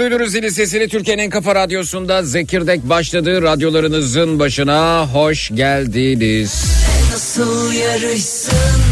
Duydunuz zili sesini Türkiye'nin en kafa radyosunda Zekirdek başladı. Radyolarınızın başına hoş geldiniz. Nasıl yarışsın?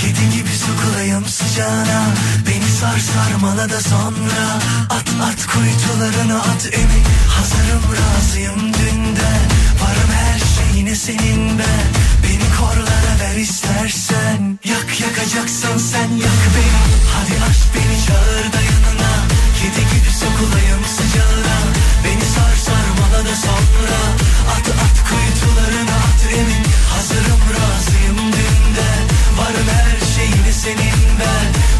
Kedi gibi sokulayım sıcağına. Beni sar sarmala da sonra. At at kuytularına at emi Hazırım razıyım dünden. Varım her şeyine senin ben Beni korlara ver istersen. Yak yakacaksan sen yak beni. Hadi aç beni çağır da yanına. Kedi gibi sokulayım sıcağına. Beni sar sarmala da sonra. At at kuytularına at emi Hazırım razıyım dünden. Varım her şeyine senin ben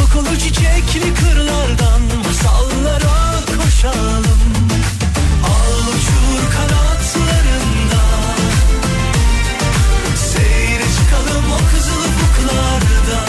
kokulu çiçekli kırlardan Masallara koşalım. Al uçur kanatlarında Seyre çıkalım o kızıl ufuklarda.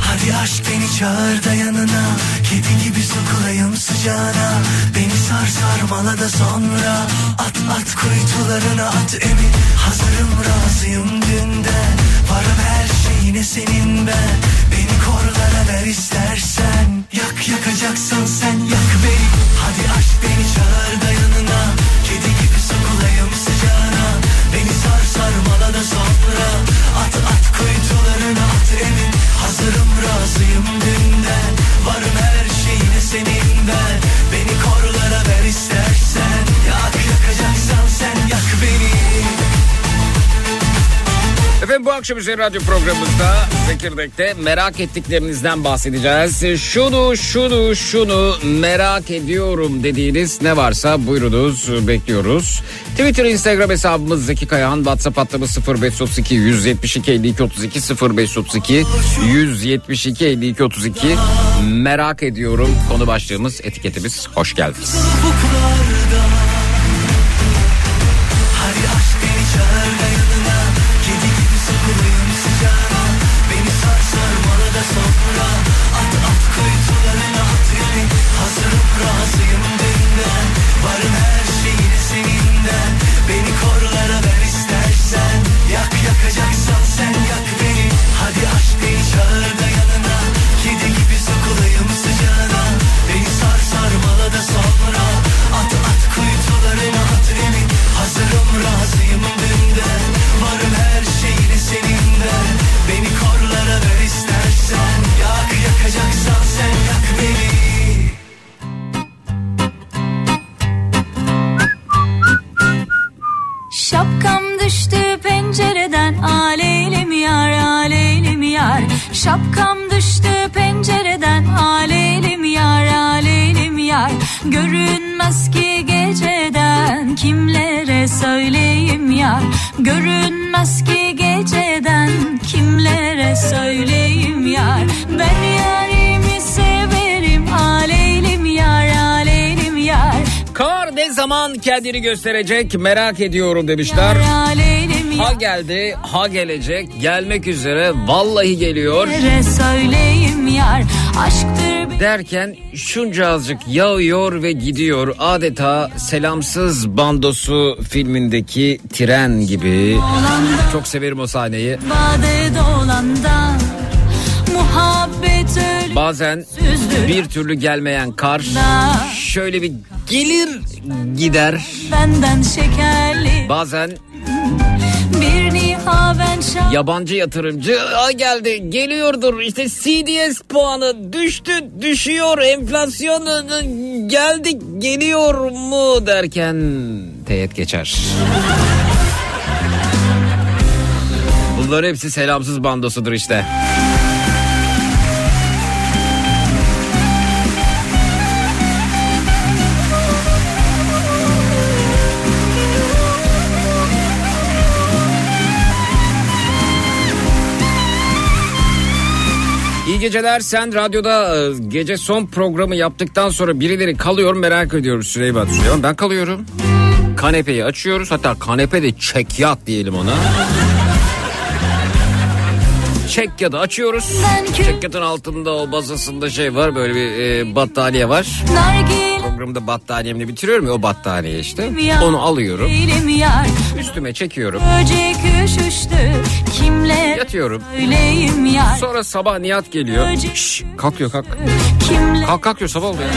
Hadi aşk beni çağır da yanına Kedi gibi sokulayım sıcağına. Beni sar sarmala da sonra At at kuytularına at emin. Hazırım razıyım dünden Varım her şeyine senin ben Beni korlara ver istersen. Yak yakacaksan sen yak beni. Hadi aşk beni çağır da yanına. Kedi gibi sokulayım sıcağına. Beni sar sarmala da sonra At at kuytularına at emin. Hazırım razıyım Efendim bu akşam üzeri radyo programımızda Zekirdek'te merak ettiklerinizden bahsedeceğiz. Şunu şunu şunu merak ediyorum dediğiniz ne varsa buyurunuz bekliyoruz. Twitter Instagram hesabımız Zeki Kayahan WhatsApp hattımız 0532 172 52 32 0532 172 52 32 merak ediyorum konu başlığımız etiketimiz hoş geldiniz. ufuklarda kimlere söyleyeyim yar Görünmez ki geceden kimlere söyleyeyim yar Ben yarimi severim aleylim yar aleylim yar. Kar ne zaman kendini gösterecek merak ediyorum demişler. Yar aleylim Ha geldi, ha gelecek, gelmek üzere, vallahi geliyor. Kimlere söyleyeyim yar? Aşktır Derken şunca azıcık yağıyor ve gidiyor. Adeta Selamsız Bandosu filmindeki tren gibi. Çok severim o sahneyi. ölü Bazen Süzdür. bir türlü gelmeyen kar şöyle bir gelir gider. benden şekerli Bazen yabancı yatırımcı "Aa, geldi geliyordur işte CDS puanı düştü düşüyor enflasyon geldi geliyor mu derken teğet geçer. Bunların hepsi selamsız bandosudur işte. Geceler. Sen radyoda e, gece son programı yaptıktan sonra birileri kalıyor merak ediyoruz Süleyman. Süleyman ben kalıyorum. kanepeyi açıyoruz. Hatta kanepe de çekyat diyelim ona. Çekyatı açıyoruz. Çekyatın altında o bazasında şey var böyle bir e, battaniye var. Nargile Programda battaniyemle bitiriyorum ya o battaniye işte. Onu alıyorum. Üstüme çekiyorum. Böcek üşüştü Kimle Yatıyorum. Söyleyim yar Sonra sabah Nihat geliyor. Şş, kalkıyor kalk. Kimle Kalk kalkıyor sabah oluyor.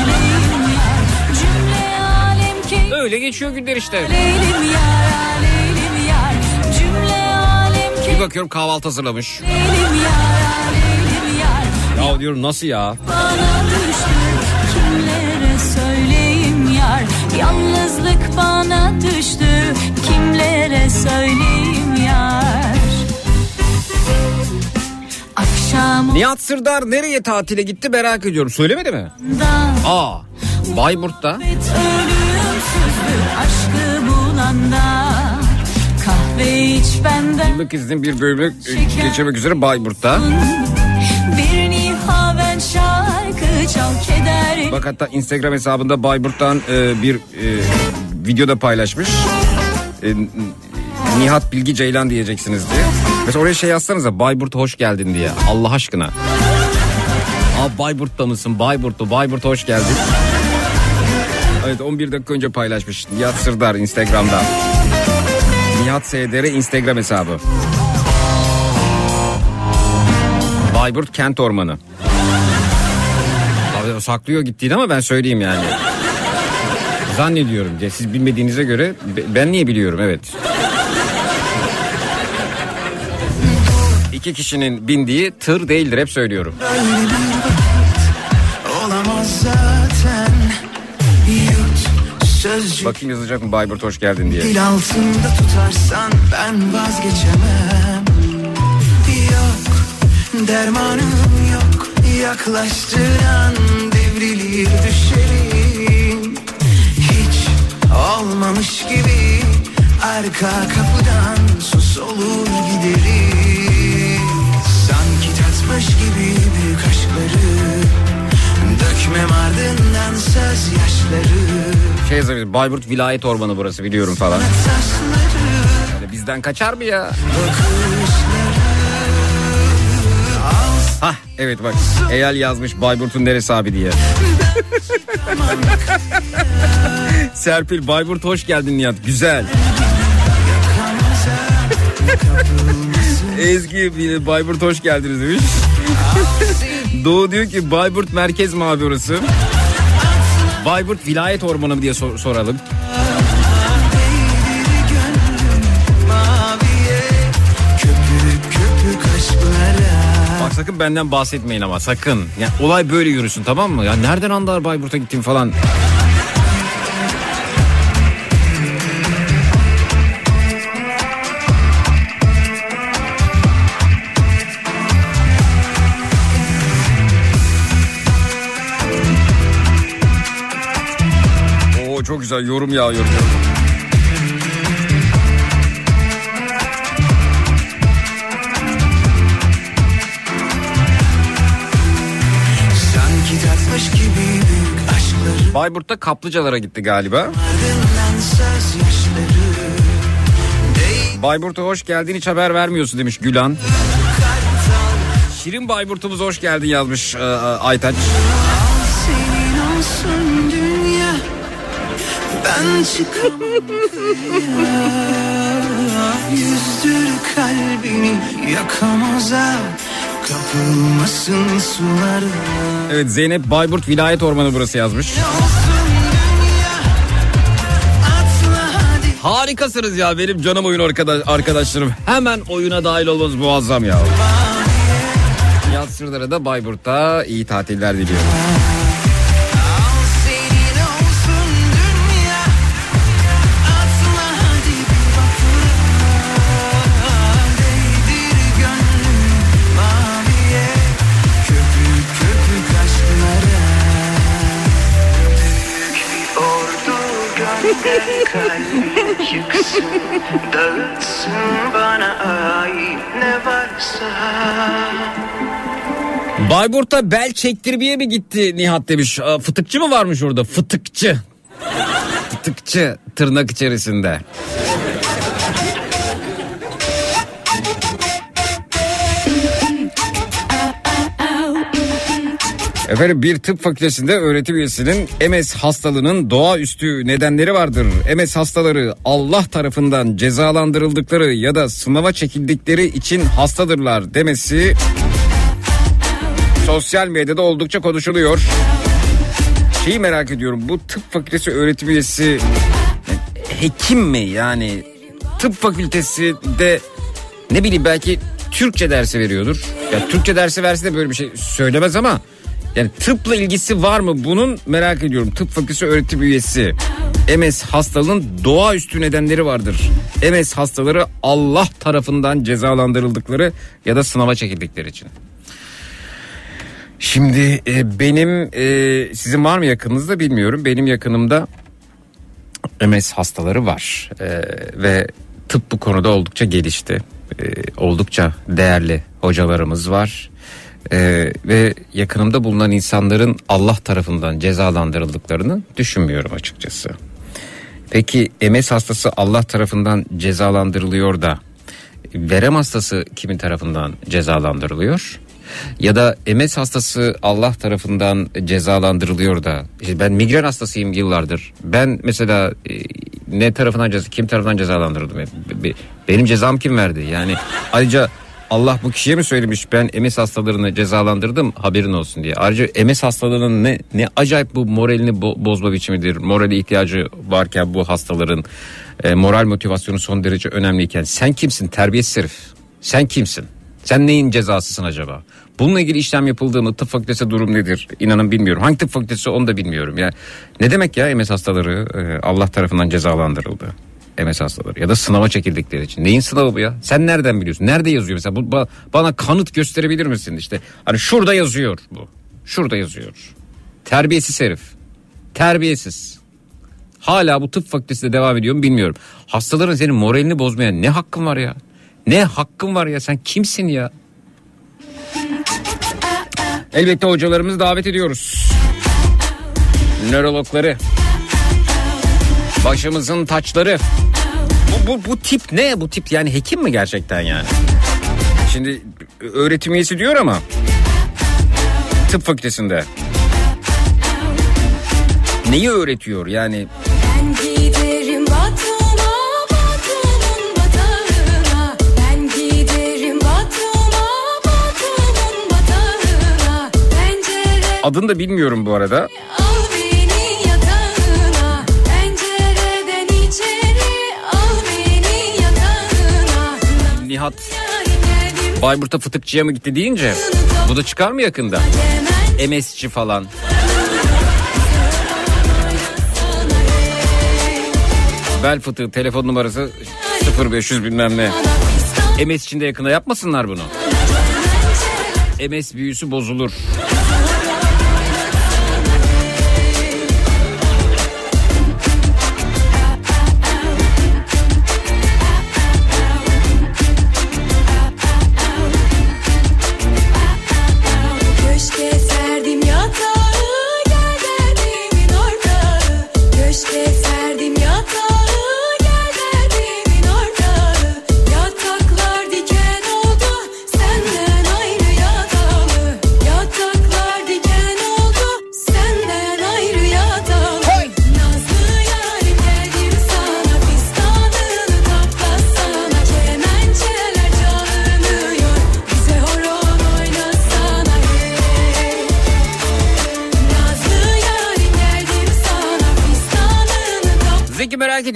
yar Öyle geçiyor günler işte. Leylim yar Leylim yar Cümle alem Bir bakıyorum kahvaltı hazırlamış. Leylim yar Leylim yar Ya diyorum nasıl ya? bana düştü Kimlere söyleyeyim yar Yalnızlık bana düştü Kimlere söyleyeyim Nihat Sırdar nereye tatile gitti merak ediyorum. Söylemedi mi? Aa Bayburt'ta. Yıllık iznin bir bölümü geçirmek üzere Bayburt'ta. Bir nihaven şarkı çal keder Bak hatta Instagram hesabında Bayburt'tan e, bir e, videoda paylaşmış. E, Nihat Bilgi Ceylan diyeceksiniz diye. Mesela oraya şey yazsanıza Bayburt'a hoş geldin diye. Allah aşkına. Aa Bayburt'ta mısın? Bayburt'ta. Bayburt'a hoş geldin. Evet 11 dakika önce paylaşmış. Nihat Sırdar Instagram'da. Nihat SDR Instagram hesabı. Bayburt Kent Ormanı. Abi saklıyor gittiğini ama ben söyleyeyim yani. Zannediyorum siz bilmediğinize göre be- ben niye biliyorum evet. İki kişinin bindiği tır değildir hep söylüyorum. Bakayım yazacak mı Bayburt hoş geldin diye. Dil altında tutarsan ben vazgeçemem. Yok dermanım yok. Yaklaştıran devrilir düşerim. Hiç olmamış gibi Arka kapıdan sus olur giderim Tatmış gibi büyük aşkları Dökmem ardından söz yaşları Şey yazabilir Bayburt vilayet ormanı burası biliyorum falan. Yani bizden kaçar mı ya? Hah evet bak Eyal yazmış Bayburt'un neresi abi diye. Serpil Bayburt hoş geldin Nihat güzel. Ezgi Bayburt hoş geldiniz demiş. Doğu diyor ki Bayburt merkez mi abi orası? Bayburt vilayet ormanı mı diye sor- soralım. Bak sakın benden bahsetmeyin ama sakın. Ya olay böyle yürüsün tamam mı? Ya nereden anlar Bayburt'a gittim falan. Güzel yorum yağıyor. Bayburt'ta kaplıcalara gitti galiba. Bayburt'a hoş geldin hiç haber vermiyorsun demiş Gülan. Şirin Bayburt'umuza hoş geldin yazmış e, e, Aytaç. Ben çıkamam Yüzdür kalbini yakamoza Kapılmasın suları Evet Zeynep Bayburt Vilayet Ormanı burası yazmış. Harikasınız ya benim canım oyun arkadaş, arkadaşlarım. Hemen oyuna dahil olmanız muazzam ya. Yaz sırları da Bayburt'ta iyi tatiller diliyorum. Kalbini yıksın Dağıtsın bana ait ne varsa Bayburt'ta bel çektirmeye mi gitti Nihat demiş. Fıtıkçı mı varmış orada? Fıtıkçı. fıtıkçı tırnak içerisinde. Efendim bir tıp fakültesinde öğretim üyesinin MS hastalığının doğaüstü nedenleri vardır. MS hastaları Allah tarafından cezalandırıldıkları ya da sınava çekildikleri için hastadırlar demesi sosyal medyada oldukça konuşuluyor. Şeyi merak ediyorum bu tıp fakültesi öğretim üyesi hekim mi yani tıp fakültesi de ne bileyim belki Türkçe dersi veriyordur. Ya Türkçe dersi verse de böyle bir şey söylemez ama yani tıpla ilgisi var mı bunun merak ediyorum. Tıp fakültesi öğretim üyesi. MS hastalığının doğaüstü nedenleri vardır. MS hastaları Allah tarafından cezalandırıldıkları ya da sınava çekildikleri için. Şimdi e, benim e, sizin var mı yakınınızda bilmiyorum. Benim yakınımda MS hastaları var E, ve tıp bu konuda oldukça gelişti. E, oldukça değerli hocalarımız var. E, ve yakınımda bulunan insanların Allah tarafından cezalandırıldıklarını düşünmüyorum açıkçası. Peki MS hastası Allah tarafından cezalandırılıyor da verem hastası kimin tarafından cezalandırılıyor? Ya da MS hastası Allah tarafından cezalandırılıyor da işte ben migren hastasıyım yıllardır. Ben mesela e, ne tarafından ceza kim tarafından cezalandırıldım? Be- be- Benim cezam kim verdi? Yani ayrıca Allah bu kişiye mi söylemiş ben MS hastalarını cezalandırdım haberin olsun diye. Ayrıca MS hastalığının ne ne acayip bu moralini bo- bozma biçimidir. Morale ihtiyacı varken bu hastaların e, moral motivasyonu son derece önemliyken sen kimsin terbiyesiz herif? Sen kimsin? Sen neyin cezasısın acaba? Bununla ilgili işlem yapıldığı mı? Tıp fakültesi durum nedir? İnanın bilmiyorum. Hangi tıp fakültesi onu da bilmiyorum. Ya ne demek ya MS hastaları e, Allah tarafından cezalandırıldı? MS hastaları ya da sınava çekildikleri için. Neyin sınavı bu ya? Sen nereden biliyorsun? Nerede yazıyor mesela? Bu, ba- bana kanıt gösterebilir misin işte? Hani şurada yazıyor bu. Şurada yazıyor. Terbiyesiz herif. Terbiyesiz. Hala bu tıp fakültesinde devam ediyor mu bilmiyorum. Hastaların senin moralini bozmaya ne hakkın var ya? Ne hakkın var ya? Sen kimsin ya? Elbette hocalarımızı davet ediyoruz. Nörologları. Başımızın taçları. Bu, bu, tip ne? Bu tip yani hekim mi gerçekten yani? Şimdi öğretim üyesi diyor ama tıp fakültesinde. Neyi öğretiyor yani? Adını da bilmiyorum bu arada. Geldim Bayburt'a fıtıkçıya mı gitti deyince bu da çıkar mı yakında? MS'ci falan. Bel fıtığı telefon numarası 0500 bilmem ne. MS için de yakında yapmasınlar bunu. MS büyüsü bozulur.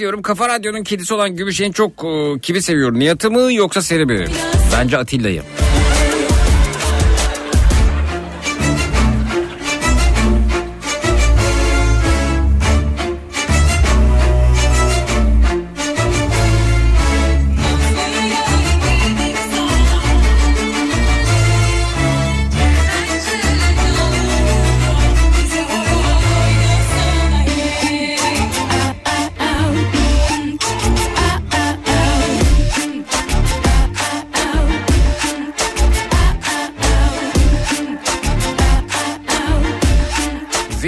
Ediyorum Kafa Radyo'nun kedisi olan Gümüşen çok e, kimi seviyor? Nihat'ı mı yoksa seni mi? Bence Atilla'yı.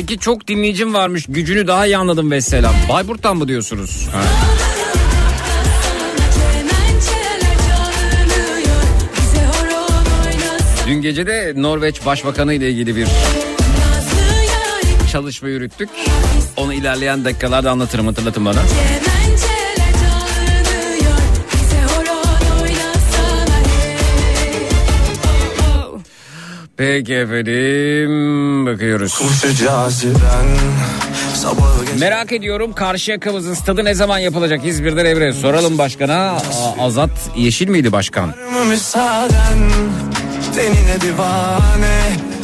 Zeki çok dinleyicim varmış gücünü daha iyi anladım ve selam. Bayburt'tan mı diyorsunuz? Ha. Dün gece de Norveç Başbakanı ile ilgili bir çalışma yürüttük. Onu ilerleyen dakikalarda anlatırım hatırlatın bana. Peki efendim bakıyoruz. Merak ediyorum Karşıyaka'mızın stadı ne zaman yapılacak İzmir'den Evre soralım başkana. Azat Yeşil miydi başkan? müsaaden divane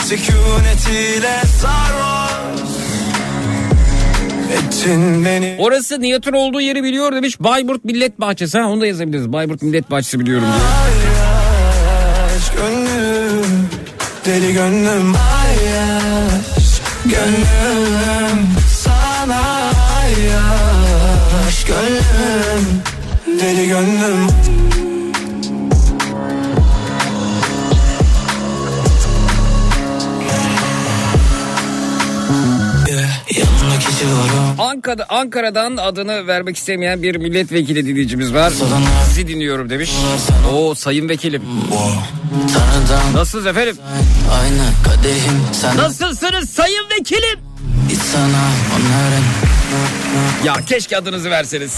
Sükunetiyle sarhoş Orası Nihat'ın olduğu yeri biliyor demiş. Bayburt Millet Bahçesi. Ha, onu da yazabiliriz. Bayburt Millet Bahçesi biliyorum diyor. Deli gönlüm Ayyaş gönlüm Sana ayyaş gönlüm. Deli gönlüm O Ankara, Ankara'dan adını vermek istemeyen bir milletvekili dinleyicimiz var. Sizi dinliyorum demiş. Oo sayın vekilim. Tanrıdan Nasılsınız efendim? aynı kadehim Sen Nasılsınız sayın vekilim? iç sana onların Ya keşke adınızı verseniz.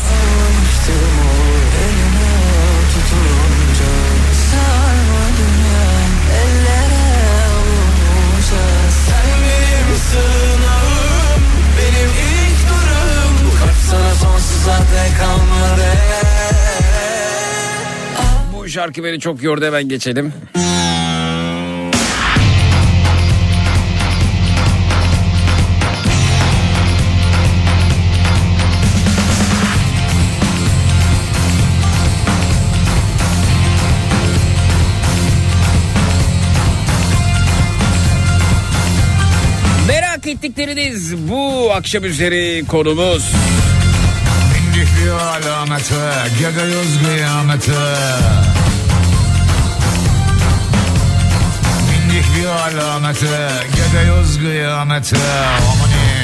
Şarkı beni çok yordu hemen geçelim. Merak ettikleriniz bu akşam üzeri konumuz. Bir alameti Geliyoruz kıyameti Bindik bir alameti Geliyoruz kıyameti Amani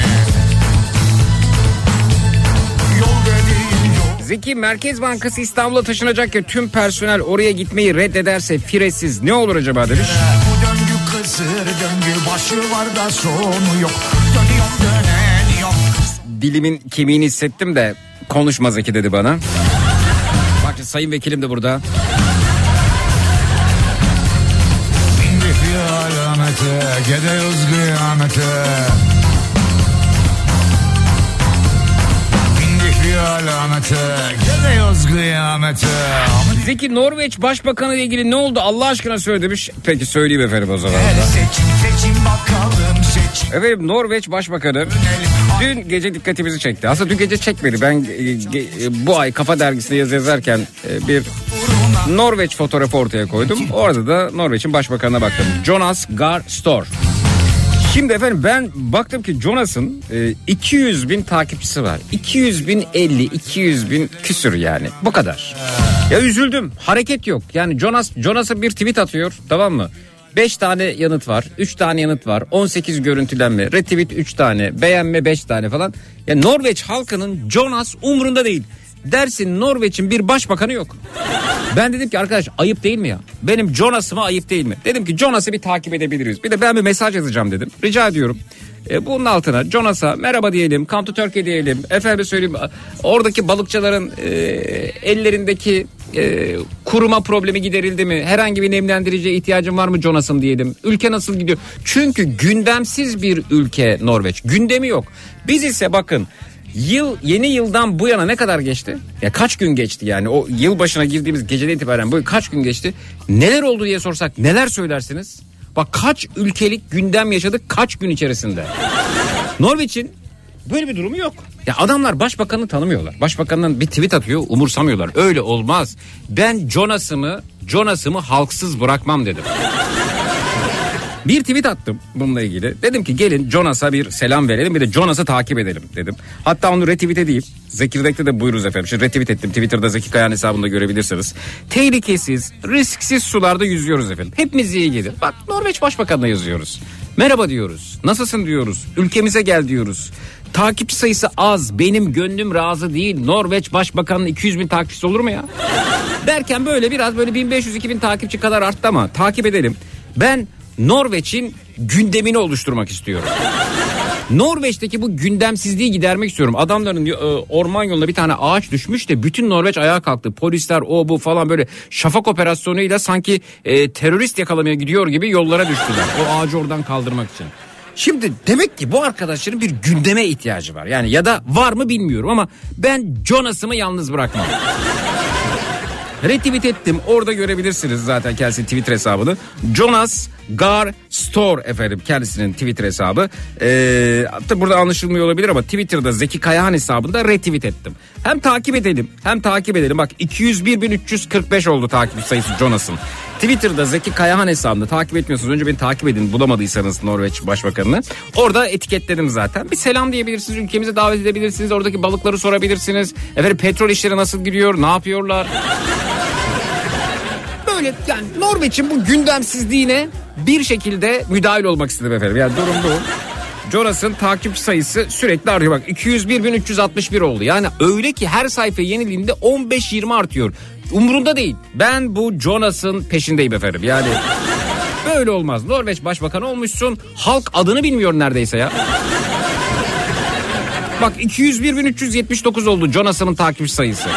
Zeki Merkez Bankası İstanbul'a taşınacak ya tüm personel oraya gitmeyi reddederse firesiz ne olur acaba demiş. Bu döngü kısır döngü Başı var da sonu yok. Dönüyorum dönen yok. Dilimin kemiğini hissettim de konuşma Zeki dedi bana. Bak sayın vekilim de burada. Kıyameti Amani Zeki Norveç Başbakanı ile ilgili ne oldu Allah aşkına söyle demiş. Peki söyleyeyim efendim o zaman. Seçim seçim seçim Efendim Norveç Başbakanı dün gece dikkatimizi çekti. Aslında dün gece çekmedi. Ben e, e, bu ay Kafa Dergisi'nde yazı yazarken e, bir Norveç fotoğrafı ortaya koydum. Orada da Norveç'in başbakanına baktım. Jonas Gahr Store. Şimdi efendim ben baktım ki Jonas'ın e, 200 bin takipçisi var. 200 bin 50, 200 bin küsür yani. Bu kadar. Ya üzüldüm. Hareket yok. Yani Jonas Jonas'a bir tweet atıyor tamam mı? 5 tane yanıt var. 3 tane yanıt var. 18 görüntülenme. Retweet 3 tane. Beğenme 5 tane falan. Ya Norveç halkının Jonas umrunda değil. Dersin Norveç'in bir başbakanı yok. Ben dedim ki arkadaş ayıp değil mi ya? Benim Jonas'ıma ayıp değil mi? Dedim ki Jonas'ı bir takip edebiliriz. Bir de ben bir mesaj yazacağım dedim. Rica ediyorum. E, bunun altına Jonas'a merhaba diyelim. Come to Turkey diyelim. Efendim söyleyeyim oradaki balıkçıların e, ellerindeki e, kuruma problemi giderildi mi? Herhangi bir nemlendiriciye ihtiyacın var mı Jonas'ım diyelim. Ülke nasıl gidiyor? Çünkü gündemsiz bir ülke Norveç. Gündemi yok. Biz ise bakın Yıl yeni yıldan bu yana ne kadar geçti? Ya kaç gün geçti yani? O yıl başına girdiğimiz geceden itibaren bu kaç gün geçti? Neler oldu diye sorsak neler söylersiniz? Bak kaç ülkelik gündem yaşadık kaç gün içerisinde? Norveç'in böyle bir durumu yok. Ya adamlar başbakanı tanımıyorlar. Başbakanın bir tweet atıyor umursamıyorlar. Öyle olmaz. Ben Jonas'ımı Jonas'ımı halksız bırakmam dedim. Bir tweet attım bununla ilgili. Dedim ki gelin Jonas'a bir selam verelim bir de Jonas'ı takip edelim dedim. Hatta onu retweet edeyim. Zekirdek'te de buyuruz efendim. Şimdi retweet ettim. Twitter'da Zeki Kayan hesabında görebilirsiniz. Tehlikesiz, risksiz sularda yüzüyoruz efendim. Hepimiz iyi gelir. Bak Norveç Başbakanı'na yazıyoruz. Merhaba diyoruz. Nasılsın diyoruz. Ülkemize gel diyoruz. Takipçi sayısı az. Benim gönlüm razı değil. Norveç Başbakanı'nın 200 bin takipçisi olur mu ya? Derken böyle biraz böyle 1500-2000 takipçi kadar arttı ama takip edelim. Ben Norveç'in gündemini oluşturmak istiyorum. Norveç'teki bu gündemsizliği gidermek istiyorum. Adamların e, orman yoluna bir tane ağaç düşmüş de bütün Norveç ayağa kalktı. Polisler o bu falan böyle şafak operasyonuyla sanki e, terörist yakalamaya gidiyor gibi yollara düştüler. O ağacı oradan kaldırmak için. Şimdi demek ki bu arkadaşların bir gündeme ihtiyacı var. Yani ya da var mı bilmiyorum ama ben Jonas'ımı yalnız bırakmam. Retweet ettim. Orada görebilirsiniz zaten kendisinin Twitter hesabını. Jonas Gar Store efendim kendisinin Twitter hesabı. Ee, burada anlaşılmıyor olabilir ama Twitter'da Zeki Kayahan hesabında retweet ettim. Hem takip edelim hem takip edelim. Bak 201.345 oldu takip sayısı Jonas'ın. Twitter'da Zeki Kayahan hesabında takip etmiyorsanız önce beni takip edin bulamadıysanız Norveç Başbakanını. Orada etiketledim zaten. Bir selam diyebilirsiniz ülkemize davet edebilirsiniz. Oradaki balıkları sorabilirsiniz. Efendim petrol işleri nasıl gidiyor ne yapıyorlar? Böyle yani Norveç'in bu gündemsizliğine bir şekilde müdahil olmak istedim efendim. Yani durum bu. Jonas'ın takipçi sayısı sürekli artıyor. Bak 201.361 oldu. Yani öyle ki her sayfa yenildiğinde 15-20 artıyor. Umurunda değil. Ben bu Jonas'ın peşindeyim efendim. Yani böyle olmaz. Norveç başbakanı olmuşsun. Halk adını bilmiyor neredeyse ya. Bak 201.379 oldu Jonas'ın takipçi sayısı.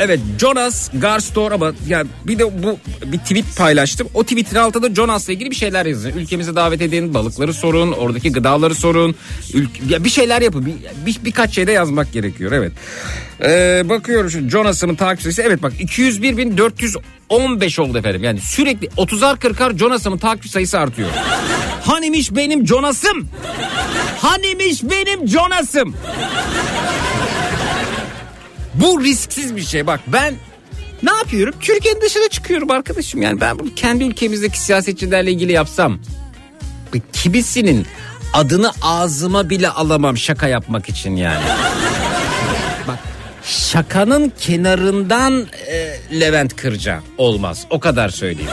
Evet Jonas Garstor ama ya bir de bu bir tweet paylaştım. O tweetin altında Jonas'la ilgili bir şeyler yazın. Ülkemize davet edin, balıkları sorun, oradaki gıdaları sorun. Ülk- ya bir şeyler yapın. Bir, bir- birkaç şeyde yazmak gerekiyor evet. Ee, bakıyorum şu Jonas'ın takipçisi. Evet bak 201.415 oldu efendim. Yani sürekli 30'ar 40'ar Jonas'ın takipçi sayısı artıyor. Hanimiş benim Jonas'ım? Hanimiş benim Jonas'ım? Bu risksiz bir şey. Bak ben ne yapıyorum? Türkiye'nin dışına çıkıyorum arkadaşım. Yani ben bunu kendi ülkemizdeki siyasetçilerle ilgili yapsam. bir Kimisinin adını ağzıma bile alamam şaka yapmak için yani. Bak şakanın kenarından e, Levent Kırca olmaz. O kadar söyleyeyim.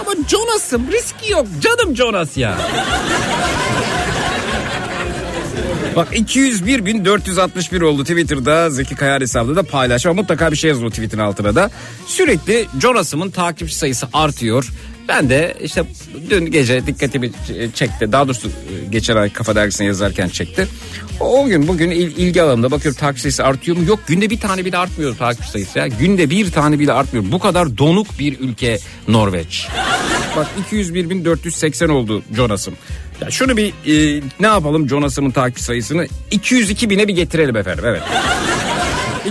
Ama Jonas'ım riski yok. Canım Jonas ya. Bak 201.461 oldu Twitter'da Zeki Kayar hesabında da paylaş. Ama mutlaka bir şey yazın o tweetin altına da. Sürekli Jonas'ımın takipçi sayısı artıyor. Ben de işte dün gece dikkatimi çekti. Daha doğrusu geçen ay Kafa Dergisi'ne yazarken çekti. O gün bugün il- ilgi alanımda bakıyorum takipçi sayısı artıyor mu? Yok günde bir tane bile artmıyor takipçi sayısı ya. Günde bir tane bile artmıyor. Bu kadar donuk bir ülke Norveç. Bak 201.480 oldu Jonas'ım. Ya şunu bir e, ne yapalım Jonas'ımın takip sayısını 202 bine bir getirelim efendim evet.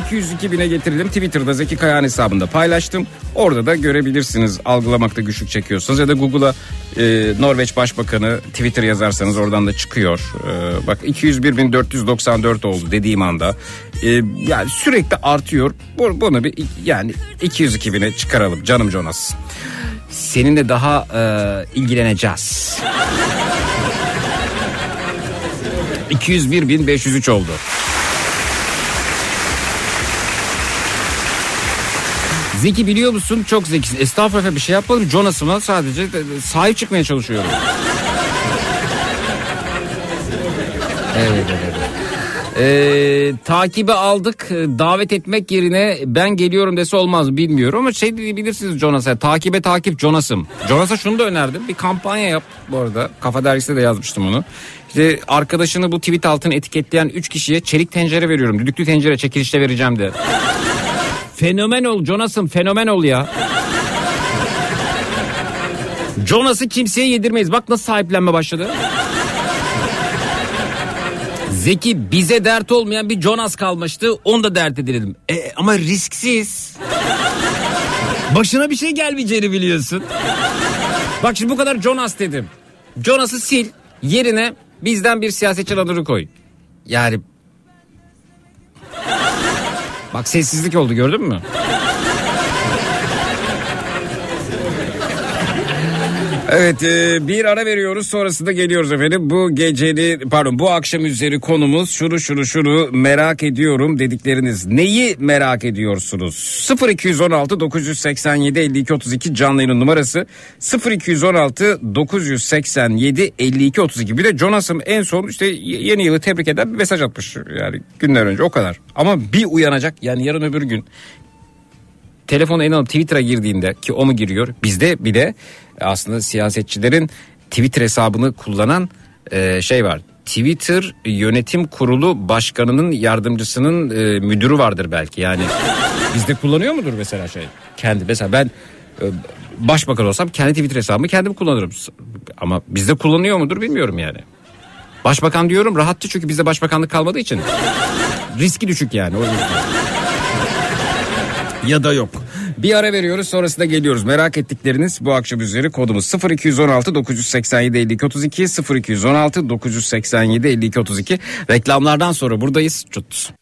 202 bine getirelim. Twitter'da Zeki Kayağan hesabında paylaştım. Orada da görebilirsiniz algılamakta güçlük çekiyorsanız ya da Google'a e, Norveç Başbakanı Twitter yazarsanız oradan da çıkıyor. E, bak 201.494 oldu dediğim anda. E, yani sürekli artıyor. Bu- Bunu bir yani 202 bine çıkaralım canım Jonas. Seninle daha e, ilgileneceğiz. 201.503 oldu. Zeki biliyor musun? Çok zekisin. Estağfurullah bir şey yapmadım. Jonas'ıma sadece e, sahip çıkmaya çalışıyorum. evet evet. evet. Ee, takibi aldık Ee, davet etmek yerine ben geliyorum dese olmaz bilmiyorum ama şey diyebilirsiniz Jonas'a takibe takip Jonas'ım. Jonas'a şunu da önerdim bir kampanya yap bu arada kafa dergisinde de yazmıştım onu. İşte arkadaşını bu tweet altına etiketleyen 3 kişiye çelik tencere veriyorum düdüklü tencere çekilişte vereceğim de. Fenomen ol Jonas'ım fenomen ol ya. Jonas'ı kimseye yedirmeyiz. Bak nasıl sahiplenme başladı. Zeki bize dert olmayan bir Jonas kalmıştı. Onu da dert edelim. E, ama risksiz. Başına bir şey gelmeyeceğini biliyorsun. Bak şimdi bu kadar Jonas dedim. Jonas'ı sil. Yerine bizden bir siyasetçi adını koy. Yani Bak sessizlik oldu gördün mü? Evet e, bir ara veriyoruz sonrasında geliyoruz efendim. Bu geceli pardon bu akşam üzeri konumuz şunu şunu şunu merak ediyorum dedikleriniz. Neyi merak ediyorsunuz? 0216 987 52 32 canlı yayın numarası 0216 987 52 32. Bir de Jonas'ım en son işte yeni yılı tebrik eden bir mesaj atmış yani günler önce o kadar. Ama bir uyanacak yani yarın öbür gün telefonu eline alıp Twitter'a girdiğinde ki o mu giriyor bizde bile aslında siyasetçilerin Twitter hesabını kullanan e, şey var. Twitter yönetim kurulu başkanının yardımcısının e, müdürü vardır belki yani. Bizde kullanıyor mudur mesela şey? Kendi mesela ben e, başbakan olsam kendi Twitter hesabımı kendim kullanırım. Ama bizde kullanıyor mudur bilmiyorum yani. Başbakan diyorum rahattı çünkü bizde başbakanlık kalmadığı için. Riski düşük yani. O yüzden. Ya da yok. Bir ara veriyoruz sonrasında geliyoruz. Merak ettikleriniz bu akşam üzeri kodumuz 0216 987 52 32 0216 987 52 32 reklamlardan sonra buradayız. Çut.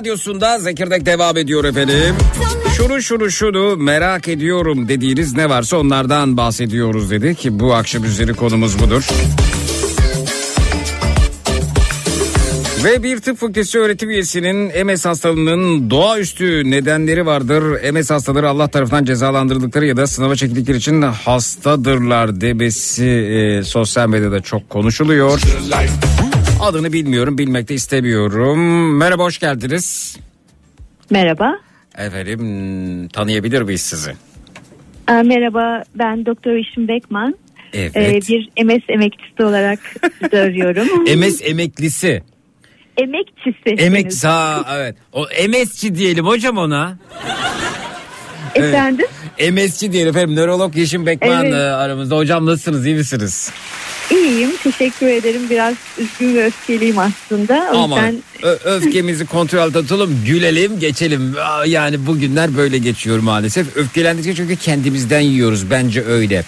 Radyosunda Zekirdek devam ediyor efendim. Şunu şunu şunu merak ediyorum dediğiniz ne varsa onlardan bahsediyoruz dedi ki bu akşam üzeri konumuz budur. Ve bir tıp fakültesi öğretim üyesinin MS hastalığının doğaüstü nedenleri vardır. MS hastaları Allah tarafından cezalandırıldıkları ya da sınava çekildikleri için hastadırlar demesi e, sosyal medyada çok konuşuluyor. Adını bilmiyorum, bilmek de istemiyorum. Merhaba, hoş geldiniz. Merhaba. Efendim, tanıyabilir miyiz sizi? Merhaba ben Doktor İşim Bekman. Evet. Ee, bir MS emeklisi olarak arıyorum. MS emeklisi. Emekçisi. Emek ha evet. O MS'ci diyelim hocam ona. Efendim? MS'ci diyelim efendim. Nörolog Yeşim Bekman Evet. e, aramızda. Hocam nasılsınız? iyi misiniz? İyiyim teşekkür ederim. Biraz üzgün ve öfkeliyim aslında. O Ama yüzden öfkemizi kontrol altına tutalım, gülelim, geçelim. Yani bugünler böyle geçiyor maalesef. Öfkelendikçe çünkü kendimizden yiyoruz bence öyle.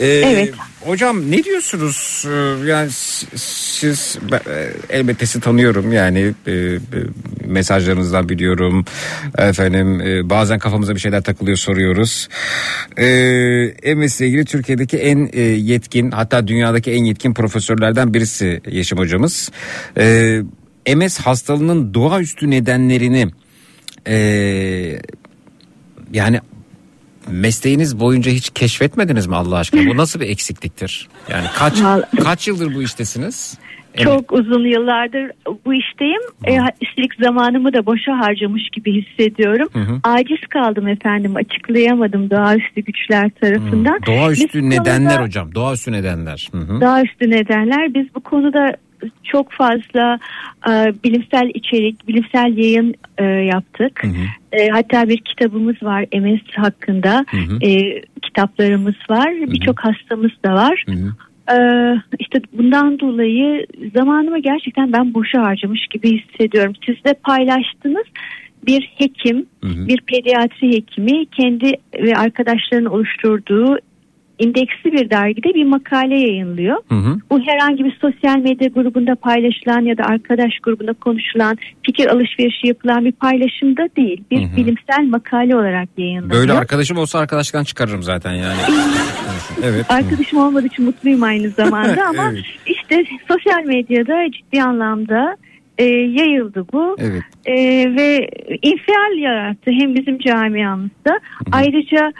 Ee, Evet. Hocam ne diyorsunuz? Ee, Yani siz e, elbette sizi tanıyorum yani e, e, mesajlarınızdan biliyorum. Efendim bazen kafamıza bir şeyler takılıyor soruyoruz. Ee, MS ile ilgili Türkiye'deki en yetkin hatta dünyadaki en yetkin profesörlerden birisi Yeşim hocamız. MS hastalığının doğaüstü nedenlerini yani mesleğiniz boyunca hiç keşfetmediniz mi Allah aşkına? Bu nasıl bir eksikliktir? Yani kaç kaç yıldır bu iştesiniz? Evet. Çok uzun yıllardır bu işteyim. E, üstelik zamanımı da boşa harcamış gibi hissediyorum. hı. Aciz kaldım efendim. Açıklayamadım doğaüstü güçler tarafından. Biz Doğaüstü bu nedenler konuda- hocam. Doğaüstü nedenler. Hı hı. Doğaüstü nedenler. Biz bu konuda çok fazla e, bilimsel içerik, bilimsel yayın e, yaptık. E, hatta bir kitabımız var MS hakkında. hı. E, kitaplarımız var. Birçok hastamız da var. Hı hı. Ee, işte bundan dolayı zamanımı gerçekten ben boşa harcamış gibi hissediyorum. Siz de paylaştınız. Bir hekim, Hı hı. bir pediatri hekimi kendi ve arkadaşlarının oluşturduğu indeksli bir dergide bir makale yayınlıyor. Hı hı. Bu herhangi bir sosyal medya grubunda paylaşılan ya da arkadaş grubunda konuşulan, fikir alışverişi yapılan bir paylaşımda değil. Bir Hı hı. bilimsel makale olarak yayınlanıyor. Böyle arkadaşım olsa arkadaşlıktan çıkarırım zaten yani. evet. Arkadaşım olmadığı için mutluyum aynı zamanda ama Evet. işte sosyal medyada ciddi anlamda e, yayıldı bu Evet. E, ve infial yarattı hem bizim camiamızda ayrıca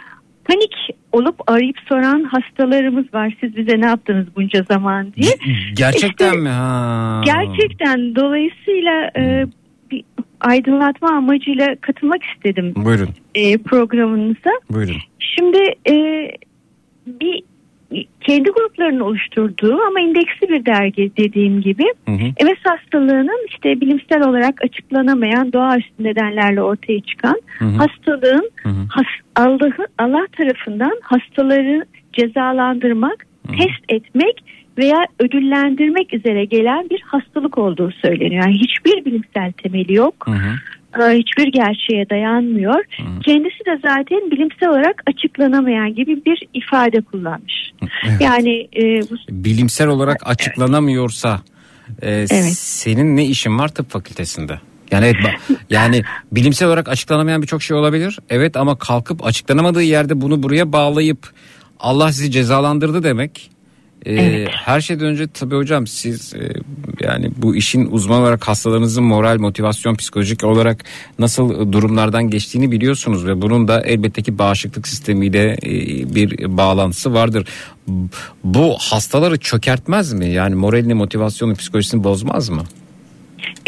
panik olup arayıp soran hastalarımız var siz bize ne yaptınız bunca zaman diye. Gerçekten İşte mi? Ha. Gerçekten dolayısıyla e, bir aydınlatma amacıyla katılmak istedim Buyurun. e, programınıza. Buyurun. Şimdi e, bir kendi gruplarını oluşturduğu ama indeksli bir dergi dediğim gibi Hı hı. MS hastalığının işte bilimsel olarak açıklanamayan doğaüstü nedenlerle ortaya çıkan Hı hı. hastalığın Hı hı. has, Allah'ı Allah tarafından hastaları cezalandırmak, test etmek veya ödüllendirmek üzere gelen bir hastalık olduğu söyleniyor. Yani hiçbir bilimsel temeli yok. Hı hı. Ee, hiçbir gerçeğe dayanmıyor. Kendisi de zaten bilimsel olarak açıklanamayan gibi bir ifade kullanmış. Evet. Yani e, bu Bilimsel olarak açıklanamıyorsa e, senin ne işin var tıp fakültesinde? Yani evet, yani bilimsel olarak açıklanamayan birçok şey olabilir. Evet ama kalkıp açıklanamadığı yerde bunu buraya bağlayıp Allah sizi cezalandırdı demek. E, Evet. Her şeyden önce tabii hocam siz e, yani bu işin uzman olarak hastalarınızın moral, motivasyon, psikolojik olarak nasıl durumlardan geçtiğini biliyorsunuz ve bunun da elbette ki bağışıklık sistemiyle e, bir bağlantısı vardır. Bu hastaları çökertmez mi? Yani moralini, motivasyonu, psikolojisini bozmaz mı?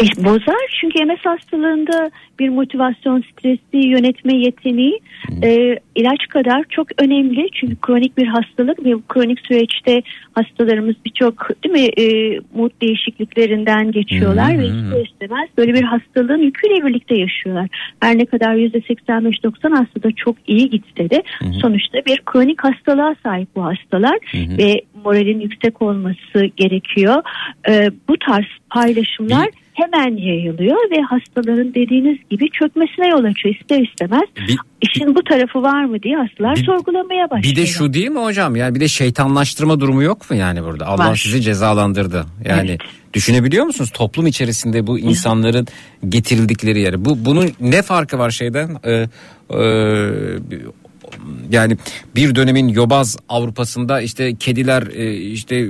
E, bozar çünkü MS hastalığında bir motivasyon, stresi yönetme yeteneği e, ilaç kadar çok önemli. Çünkü kronik bir hastalık ve kronik süreçte hastalarımız birçok değil mi e, mood değişikliklerinden geçiyorlar hı ve ister istemez böyle bir hastalığın yüküyle birlikte yaşıyorlar. Her ne kadar %85-90 hastada çok iyi gitse de sonuçta bir kronik hastalığa sahip bu hastalar ve moralin yüksek olması gerekiyor. E, bu tarz paylaşımlar Bir- hemen yayılıyor ve hastaların dediğiniz gibi çökmesine yol açıyor ister istemez. Bir- İşin bu tarafı var mı diye hastalar Bir- sorgulamaya başlıyor. Bir de şu değil mi hocam? Yani bir de şeytanlaştırma durumu yok mu yani burada? Allah Var. sizi cezalandırdı. Yani Evet. düşünebiliyor musunuz toplum içerisinde bu insanların getirildikleri yere? Bu bunun ne farkı var şeyden? Ee, e, yani bir dönemin yobaz Avrupa'sında işte kediler e, işte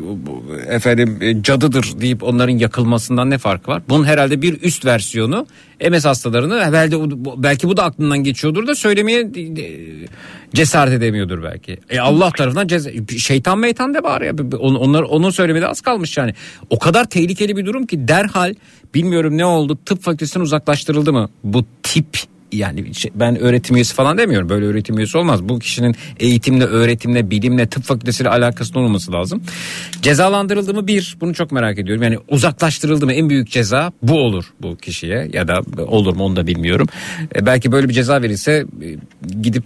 efendim e, cadıdır deyip onların yakılmasından ne farkı var? Bunun herhalde bir üst versiyonu MS hastalarını bu- belki bu da aklından geçiyordur da söylemeye e, cesaret edemiyordur belki. E Allah tarafından şeytan meytan de var ya On- onlar onun söylemede az kalmış yani. O kadar tehlikeli bir durum ki derhal bilmiyorum ne oldu tıp fakültesinden uzaklaştırıldı mı bu tip yani şey- ben öğretim üyesi falan demiyorum. Böyle öğretim üyesi olmaz. Bu kişinin eğitimle, öğretimle, bilimle, tıp fakültesiyle alakasının olması lazım. Cezalandırıldı mı? Bir, bunu çok merak ediyorum. Yani uzaklaştırıldı mı? En büyük ceza bu olur bu kişiye ya da olur mu onu da bilmiyorum. E, belki böyle bir ceza verilse e, gidip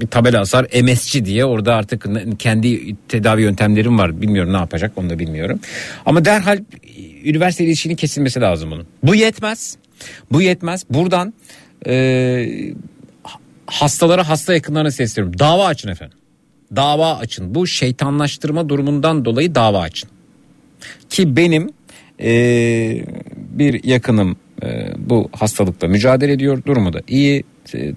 bir, tabela asar MSC diye orada artık kendi tedavi yöntemlerim var. Bilmiyorum ne yapacak onu da bilmiyorum. Ama derhal üniversite ilişkinin kesilmesi lazım bunun. Bu yetmez. Bu yetmez. Buradan e, hastalara hasta yakınlarına sesleniyorum. Dava açın efendim. Dava açın. Bu şeytanlaştırma durumundan dolayı dava açın. Ki benim e, bir yakınım e, bu hastalıkla mücadele ediyor. Durumu da iyi.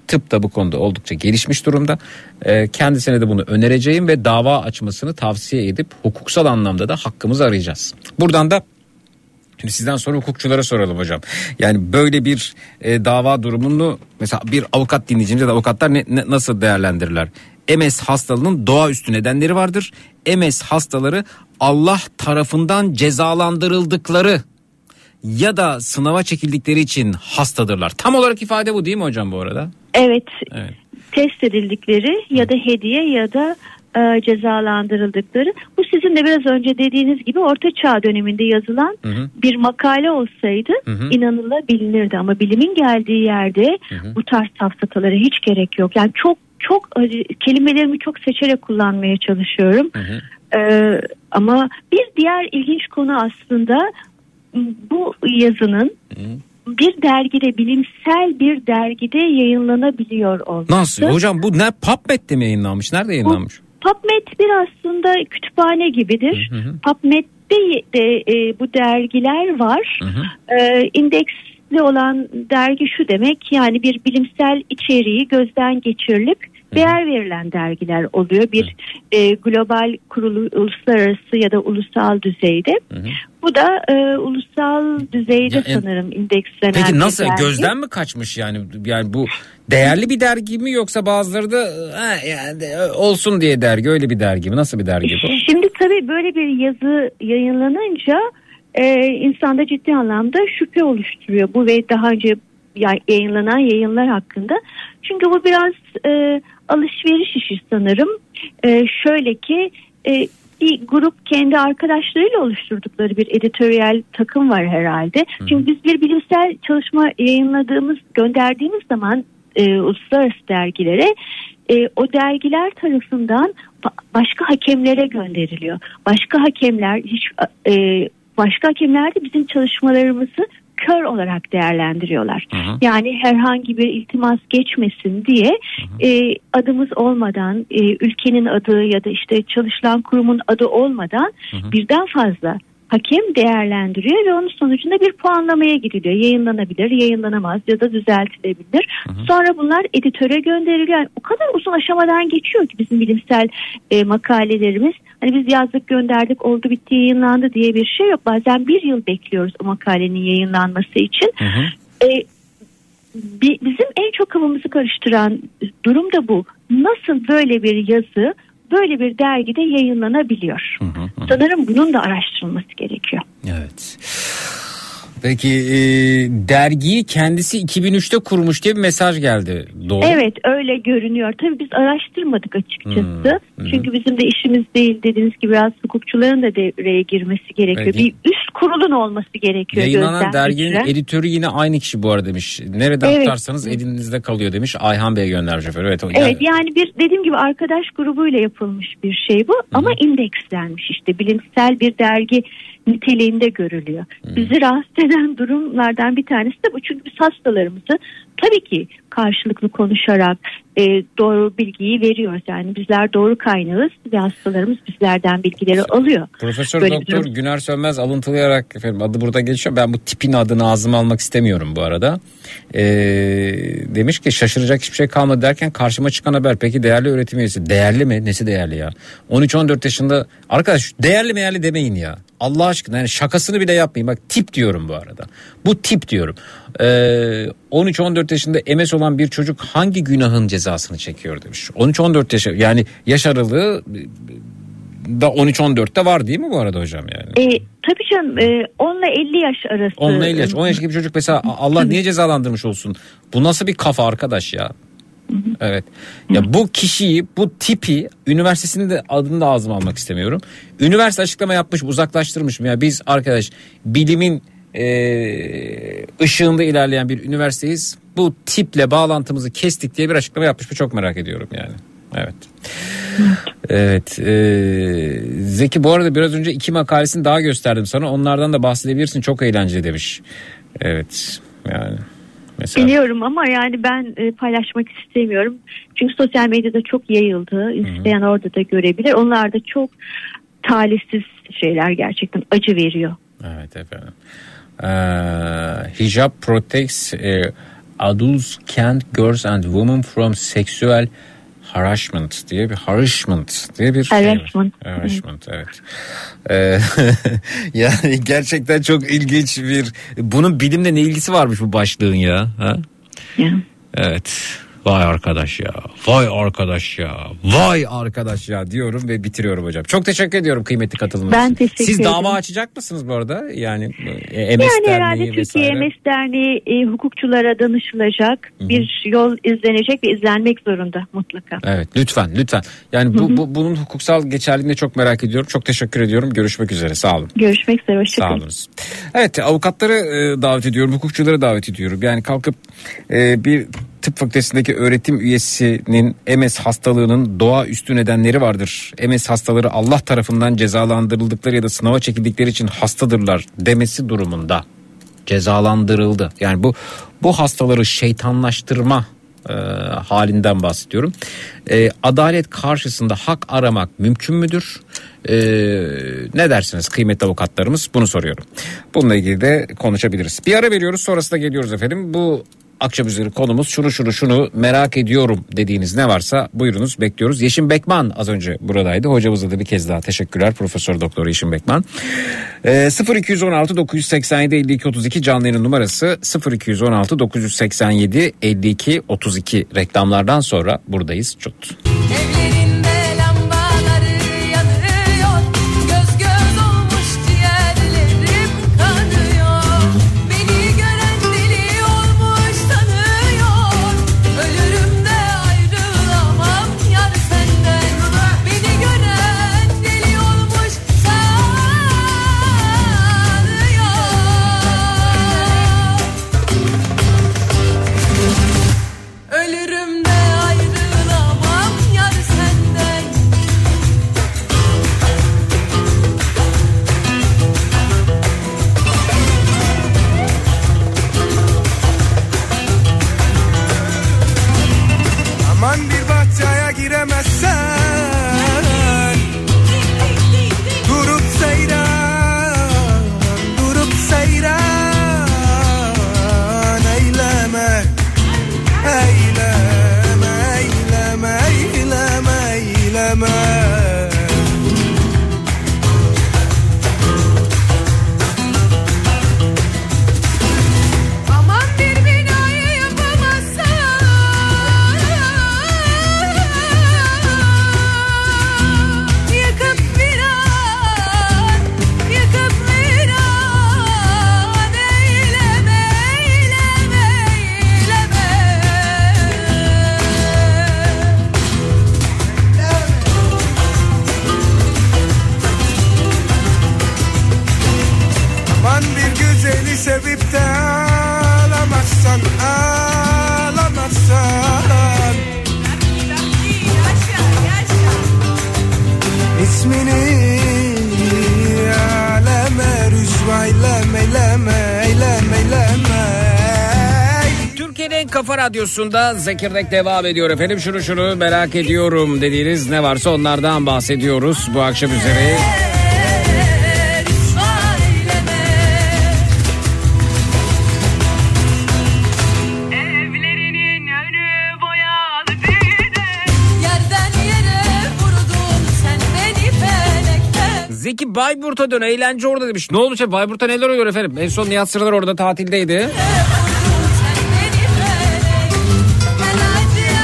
Tıp da bu konuda oldukça gelişmiş durumda. E, kendisine de bunu önereceğim ve dava açmasını tavsiye edip hukuksal anlamda da hakkımızı arayacağız. Buradan da Şimdi sizden sonra hukukçulara soralım hocam. Yani böyle bir e, dava durumunu mesela bir avukat dinleyicimiz ya da avukatlar ne, ne- nasıl değerlendirirler? MS hastalığının doğaüstü nedenleri vardır. MS hastaları Allah tarafından cezalandırıldıkları ya da sınava çekildikleri için hastadırlar. Tam olarak ifade bu değil mi hocam bu arada? Evet, Evet. test edildikleri ya da hediye ya da e, cezalandırıldıkları. Bu sizin de biraz önce dediğiniz gibi Orta Çağ döneminde yazılan hı. bir makale olsaydı hı. inanılabilirdi. Ama bilimin geldiği yerde bu tarz safsatalara hiç gerek yok. Yani çok çok acı- kelimelerimi çok seçerek kullanmaya çalışıyorum. Ee, ama bir diğer ilginç konu aslında bu yazının bir dergide bilimsel bir dergide yayınlanabiliyor olması. Nasıl? Hocam bu ne PubMed'de mi yayınlanmış? Nerede yayınlanmış? PubMed bir aslında kütüphane gibidir. PubMed'de de e, bu dergiler var. E, indeksli olan dergi şu demek yani bir bilimsel içeriği gözden geçirilip değer verilen dergiler oluyor. Bir e, global kurulu uluslararası ya da ulusal düzeyde. Bu da e, ulusal düzeyde Ya, en- sanırım indekslenen Peki nasıl dergi. gözden mi kaçmış yani yani bu değerli bir dergi mi yoksa bazıları da ha, yani olsun diye dergi öyle bir dergi mi nasıl bir dergi bu? Şimdi tabii böyle bir yazı yayınlanınca e, insanda ciddi anlamda şüphe oluşturuyor bu ve daha önce ya- yayınlanan yayınlar hakkında. Çünkü bu biraz e, alışveriş işi sanırım. E, şöyle ki e, bir grup kendi arkadaşlarıyla oluşturdukları bir editoryal takım var herhalde. Çünkü biz bir bilimsel çalışma yayınladığımız, gönderdiğimiz zaman e, uluslararası dergilere e, o dergiler tarafından ba- başka hakemlere gönderiliyor. Başka hakemler hiç e, başka hakemler de bizim çalışmalarımızı kör olarak değerlendiriyorlar. Yani herhangi bir iltimas geçmesin diye e, adımız olmadan, e, ülkenin adı ya da işte çalışılan kurumun adı olmadan birden fazla hakem değerlendiriyor ve onun sonucunda bir puanlamaya gidiliyor. Yayınlanabilir, yayınlanamaz ya da düzeltilebilir. Sonra bunlar editöre gönderiliyor. Yani o kadar uzun aşamadan geçiyor ki bizim bilimsel e, makalelerimiz. Hani biz yazdık gönderdik oldu bitti yayınlandı diye bir şey yok. Bazen bir yıl bekliyoruz o makalenin yayınlanması için. E, bi- bizim en çok kafamızı karıştıran durum da bu. Nasıl böyle bir yazı böyle bir dergide yayınlanabiliyor? Sanırım bunun da araştırılması gerekiyor. Evet. Peki e, dergiyi kendisi 2003'te kurmuş diye bir mesaj geldi. Doğru. Evet öyle görünüyor. Tabii biz araştırmadık açıkçası. Hmm, Çünkü bizim de işimiz değil dediğiniz gibi biraz hukukçuların da devreye girmesi gerekiyor. Evet. Bir üst kurulun olması gerekiyor. Yayınlanan derginin geçiren. editörü yine aynı kişi bu arada demiş. Nereden Evet. tutarsanız elinizde kalıyor demiş. Ayhan Bey göndermiş efendim. Evet, o- Evet yani bir dediğim gibi arkadaş grubuyla yapılmış bir şey bu ama indekslenmiş işte bilimsel bir dergi niteliğinde görülüyor. Bizi rahatsız eden durumlardan bir tanesi de bu çünkü biz hastalarımızı tabii ki karşılıklı konuşarak e, doğru bilgiyi veriyoruz. Yani bizler doğru kaynağız ve hastalarımız bizlerden bilgileri alıyor. Profesör Böyle Doktor durum. Güner Sönmez alıntılayarak efendim adı burada geçiyor. Ben bu tipin adını ağzıma almak istemiyorum bu arada. Ee, demiş ki şaşıracak hiçbir şey kalmadı derken karşıma çıkan haber peki değerli öğretim üyesi. Değerli mi? Nesi değerli ya? 13-14 yaşında arkadaş değerli meğerli demeyin ya. Allah aşkına yani şakasını bile yapmayın. Bak tip diyorum bu arada. Bu tip diyorum. Ee, 13-14 yaşında MS olan bir çocuk hangi günahın cezasını çekiyor demiş. 13-14 yaş yani yaş aralığı da 13-14'te var değil mi bu arada hocam yani? E, tabii canım e, 10 ile 50 yaş arası. 10 ile 50 yaş. 10 yaşındaki bir çocuk mesela "A- Allah niye cezalandırmış olsun? Bu nasıl bir kafa arkadaş ya? Evet. Ya bu kişiyi, bu tipi üniversitesinin de adını da ağzıma almak istemiyorum. Üniversite açıklama yapmış, uzaklaştırmış mı ya? Biz arkadaş bilimin e, ışığında ilerleyen bir üniversiteyiz. Bu tiple bağlantımızı kestik diye bir açıklama yapmış mı çok merak ediyorum yani. Evet. Evet. e, Zeki bu arada biraz önce iki makalesini daha gösterdim sana. Onlardan da bahsedebilirsin. Çok eğlenceli demiş. Evet. Yani. Mesela. Biliyorum ama yani ben e, paylaşmak istemiyorum. Çünkü sosyal medyada çok yayıldı. İsteyen orada da görebilir. Onlar da çok talihsiz şeyler gerçekten acı veriyor. Evet efendim. Ee, hijab protects e, adults, can girls and women from sexual harassment diye bir harassment diye bir şey var. Harassment. Harassment evet. Ee, yani gerçekten çok ilginç bir bunun bilimle ne ilgisi varmış bu başlığın ya. Ha? Ya. Evet. Vay arkadaş ya. Vay arkadaş ya. Vay arkadaş ya diyorum ve bitiriyorum hocam. Çok teşekkür ediyorum kıymetli katılımınız Ben için. teşekkür Siz ederim. dava açacak mısınız bu arada? Yani e, MS Yani herhalde Türkiye vesaire. MS Derneği e, hukukçulara danışılacak bir yol izlenecek ve izlenmek zorunda mutlaka. Evet lütfen lütfen. Yani bu, bu bunun hukuksal geçerliliğini çok merak ediyorum. Çok teşekkür ediyorum. Görüşmek üzere. Sağ olun. Görüşmek üzere. Sağ Hoşçakalın. olunuz. Evet avukatları e, davet ediyorum, hukukçuları davet ediyorum. Yani kalkıp e, bir tıp fakültesindeki öğretim üyesinin MS hastalığının doğaüstü nedenleri vardır. MS hastaları Allah tarafından cezalandırıldıkları ya da sınava çekildikleri için hastadırlar demesi durumunda cezalandırıldı. Yani bu bu hastaları şeytanlaştırma e, halinden bahsediyorum. E, adalet karşısında hak aramak mümkün müdür? E, ne dersiniz kıymetli avukatlarımız? Bunu soruyorum. Bununla ilgili de konuşabiliriz. Bir ara veriyoruz sonrasında geliyoruz efendim. Bu akşam üzeri konumuz şunu şunu şunu merak ediyorum dediğiniz ne varsa buyurunuz bekliyoruz. Yeşim Bekman az önce buradaydı. Hocamıza da bir kez daha teşekkürler. Profesör Doktor Yeşim Bekman. Ee, 0216 987 52 32 canlı yayın numarası 0216 987 52 32 reklamlardan sonra buradayız. Çut. Aman bir güzeli sevip de ağlamazsan Ağlamazsan İsmini aleme rüsva eyleme eyleme eyleme Türkiye'nin en kafa radyosunda Zekirdek devam ediyor efendim. Şunu şunu merak ediyorum dediğiniz ne varsa onlardan bahsediyoruz bu akşam üzere. Bayburt'a dön eğlence orada demiş. Ne olmuş ya Bayburt'ta neler oluyor efendim? En son Nihat Sırlar orada tatildeydi.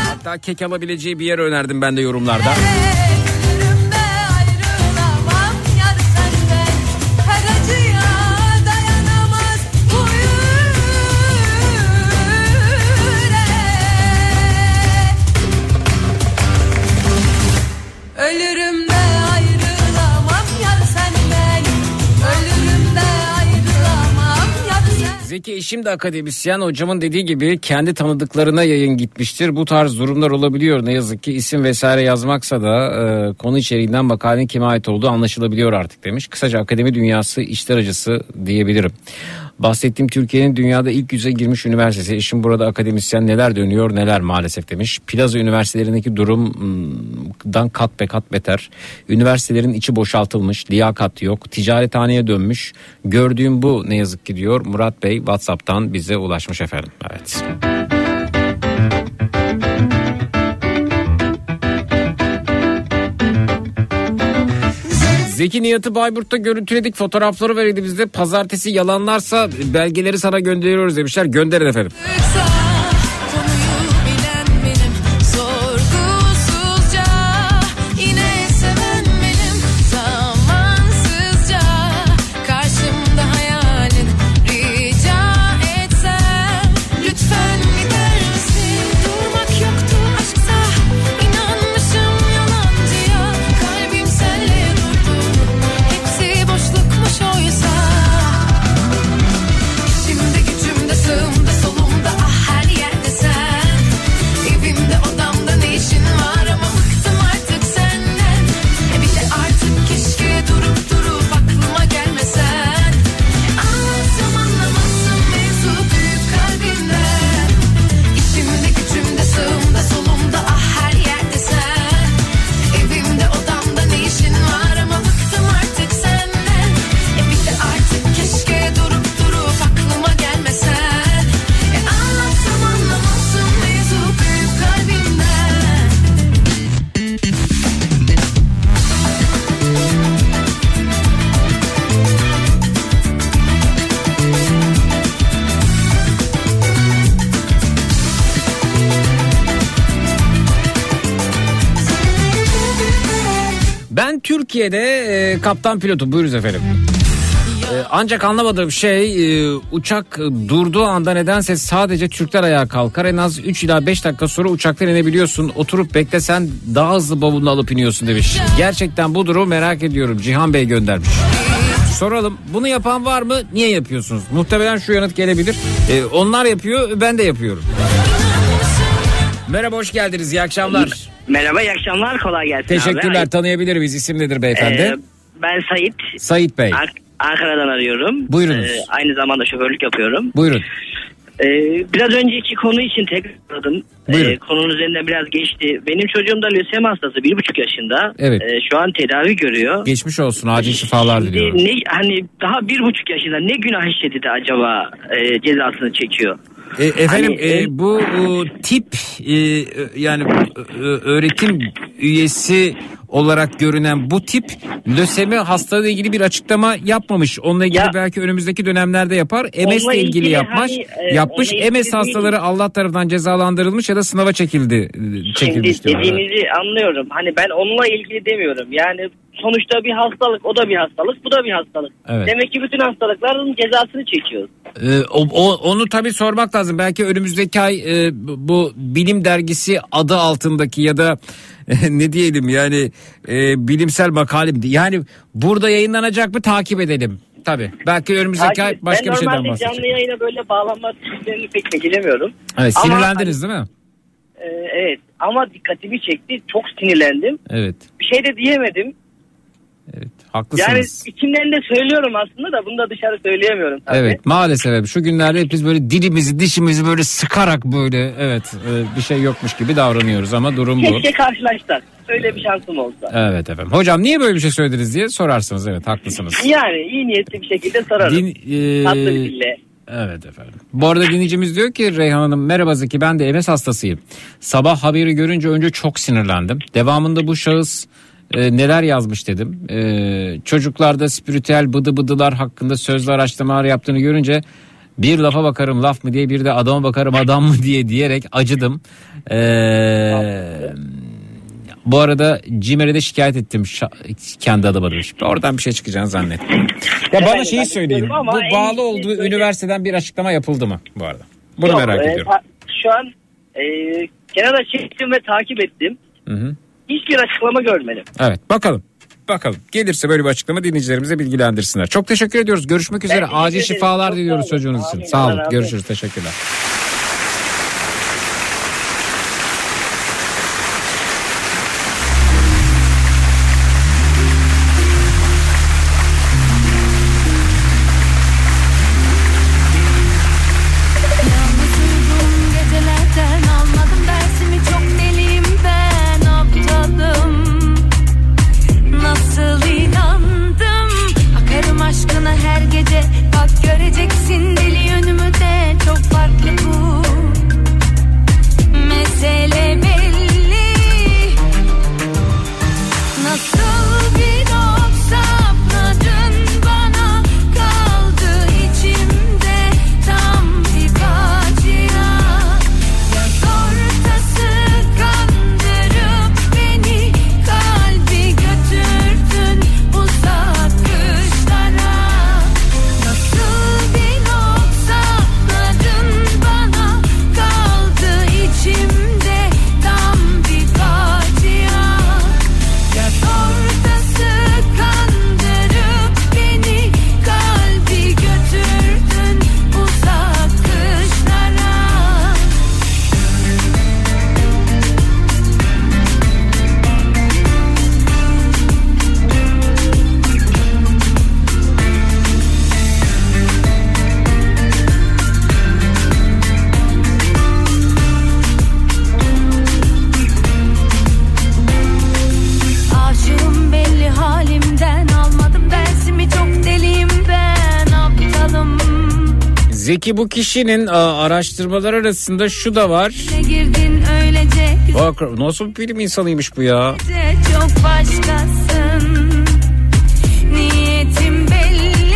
Hatta kek alabileceği bir yer önerdim ben de yorumlarda. De akademisyen hocamın dediği gibi kendi tanıdıklarına yayın gitmiştir. Bu tarz durumlar olabiliyor ne yazık ki isim vesaire yazmaksa da e, konu içeriğinden makalenin kime ait olduğu anlaşılabiliyor artık demiş. Kısaca akademi dünyası içler acısı diyebilirim. Bahsettiğim Türkiye'nin dünyada ilk yüze girmiş üniversitesi. Eşim burada akademisyen neler dönüyor neler maalesef demiş. Plaza üniversitelerindeki durumdan kat be kat beter. Üniversitelerin içi boşaltılmış, liyakat yok, ticarethaneye dönmüş. Gördüğüm bu ne yazık ki diyor Murat Bey WhatsApp'tan bize ulaşmış efendim. Evet. Zeki Nihat'ı Bayburt'ta görüntüledik fotoğrafları verildi bizde. Pazartesi yalanlarsa belgeleri sana gönderiyoruz demişler. Gönderin efendim. Türkiye'de e, kaptan pilotu buyuruz efendim. E, ancak anlamadığım şey e, uçak durduğu anda nedense sadece Türkler ayağa kalkar. En az 3 ila 5 dakika sonra uçaktan inebiliyorsun. Oturup beklesen daha hızlı bavulunu alıp iniyorsun demiş. Gerçekten bu durumu merak ediyorum. Cihan Bey göndermiş. Soralım bunu yapan var mı? Niye yapıyorsunuz? Muhtemelen şu yanıt gelebilir. E, onlar yapıyor ben de yapıyorum. Merhaba hoş geldiniz iyi akşamlar. Merhaba iyi akşamlar kolay gelsin Teşekkürler abi. tanıyabilir miyiz? İsim nedir beyefendi? Ee, ben Sait. Sait Bey. An- Ankara'dan arıyorum. Buyurunuz. Ee, aynı zamanda şoförlük yapıyorum. Buyurun. Ee, biraz önceki konu için tekrar aradım. Buyurun. Ee, konunun üzerinden biraz geçti. Benim çocuğum da lösemi hastası bir buçuk yaşında. Evet. Ee, şu an tedavi görüyor. Geçmiş olsun acil şifalar Şimdi diliyorum. ne, hani daha bir buçuk yaşında ne günah işledi de acaba e, cezasını çekiyor? E, efendim Hani, e, e, bu e, tip e, e, yani e, öğretim üyesi olarak görünen bu tip lösemi hastalığıyla ilgili bir açıklama yapmamış. Onunla ilgili Ya- belki önümüzdeki dönemlerde yapar. MS ile Onunla ilgili ilgili yapmış. hani, e, yapmış. ilgili MS hastaları Allah tarafından cezalandırılmış ya da sınava çekildi e, Şimdi çekilmiş diyorlar. dediğinizi anlıyorum. Hani ben onunla ilgili demiyorum. Yani sonuçta bir hastalık, o da bir hastalık, bu da bir hastalık. Evet. Demek ki bütün hastalıkların cezasını çekiyoruz. Ee, o, o- onu tabii sormak lazım. Belki önümüzdeki ay e, bu- bilim dergisi adı altındaki ya da ne diyelim yani e, bilimsel makale mi? Yani burada yayınlanacak mı takip edelim. Tabii. Belki önümüzdeki ay başka ben bir şeyden normalde bahsedecek. canlı yayına böyle bağlanma sistemini pek beceremiyorum. Evet, Ama- sinirlendiniz değil mi? Ee, evet ama dikkatimi çekti. Çok sinirlendim. Evet. Bir şey de diyemedim. Evet. Yani Haklısınız. içimden de söylüyorum aslında da bunu da dışarı söyleyemiyorum tabii. Evet maalesef şu günlerde hep biz böyle dilimizi dişimizi böyle sıkarak böyle evet e, bir şey yokmuş gibi davranıyoruz ama durum bu. Keşke karşılaşsak. Öyle bir şansım olsa. Evet efendim. Hocam niye böyle bir şey söylediniz diye sorarsınız evet haklısınız. Yani iyi niyetli bir şekilde sorarım. Din, e, Tatlı bir dille. Evet efendim. Bu arada dinleyicimiz diyor ki Reyhan Hanım merhaba Zeki ben de MS hastasıyım. Sabah haberi görünce önce çok sinirlendim. Devamında bu şahıs e, neler yazmış dedim. E, çocuklarda spiritüel bıdı bıdılar hakkında sözlü araştırmalar yaptığını görünce bir lafa bakarım laf mı diye bir de adama bakarım adam mı diye diyerek acıdım. E, bu arada Cimer'e de şikayet ettim şa- kendi adıma demiş. Oradan bir şey çıkacağını zannetmiyorum. Ya bana şeyi ama Bu bağlı olduğu üniversiteden bir açıklama yapıldı mı bu arada? Bunu Yok, merak e, ediyorum. ta- şu an e, kenara çektim ve takip ettim. Hı hı. Hiçbir açıklama görmedim. Evet bakalım. Bakalım. Gelirse böyle bir açıklama dinleyicilerimize bilgilendirsinler. Çok teşekkür ediyoruz. Görüşmek üzere. Acil şifalar diliyoruz çocuğunuz için. Sağ olun. Görüşürüz. Teşekkürler. Zeki bu kişinin araştırmalar arasında şu da var. girdin Bak nasıl bir bilim insanıymış bu ya. çok başkasın. Niyetim belli.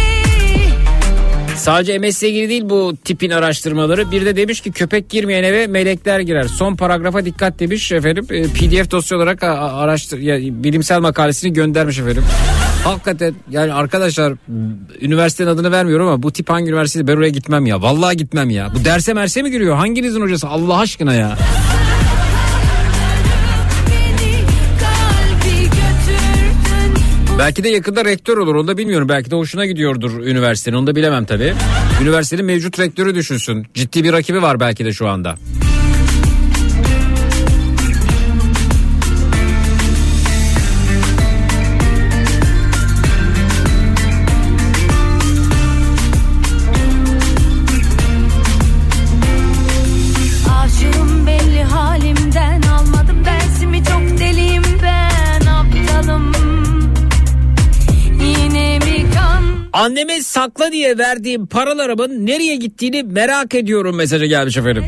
Sadece MS'le ilgili değil bu tipin araştırmaları. Bir de demiş ki köpek girmeyen eve melekler girer. Son paragrafa dikkat demiş efendim. E, PDF dosya olarak araştır ya, bilimsel makalesini göndermiş efendim. Hakikaten yani arkadaşlar üniversitenin adını vermiyorum ama bu tip hangi üniversitede ben oraya gitmem ya. Vallahi gitmem ya. Bu derse merse mi giriyor? Hanginizin hocası? Allah aşkına ya. Belki de yakında rektör olur onu da bilmiyorum. Belki de hoşuna gidiyordur üniversitenin onu da bilemem tabii. Üniversitenin mevcut rektörü düşünsün. Ciddi bir rakibi var belki de şu anda. Anneme sakla diye verdiğim paralarımın nereye gittiğini merak ediyorum mesajı gelmiş efendim.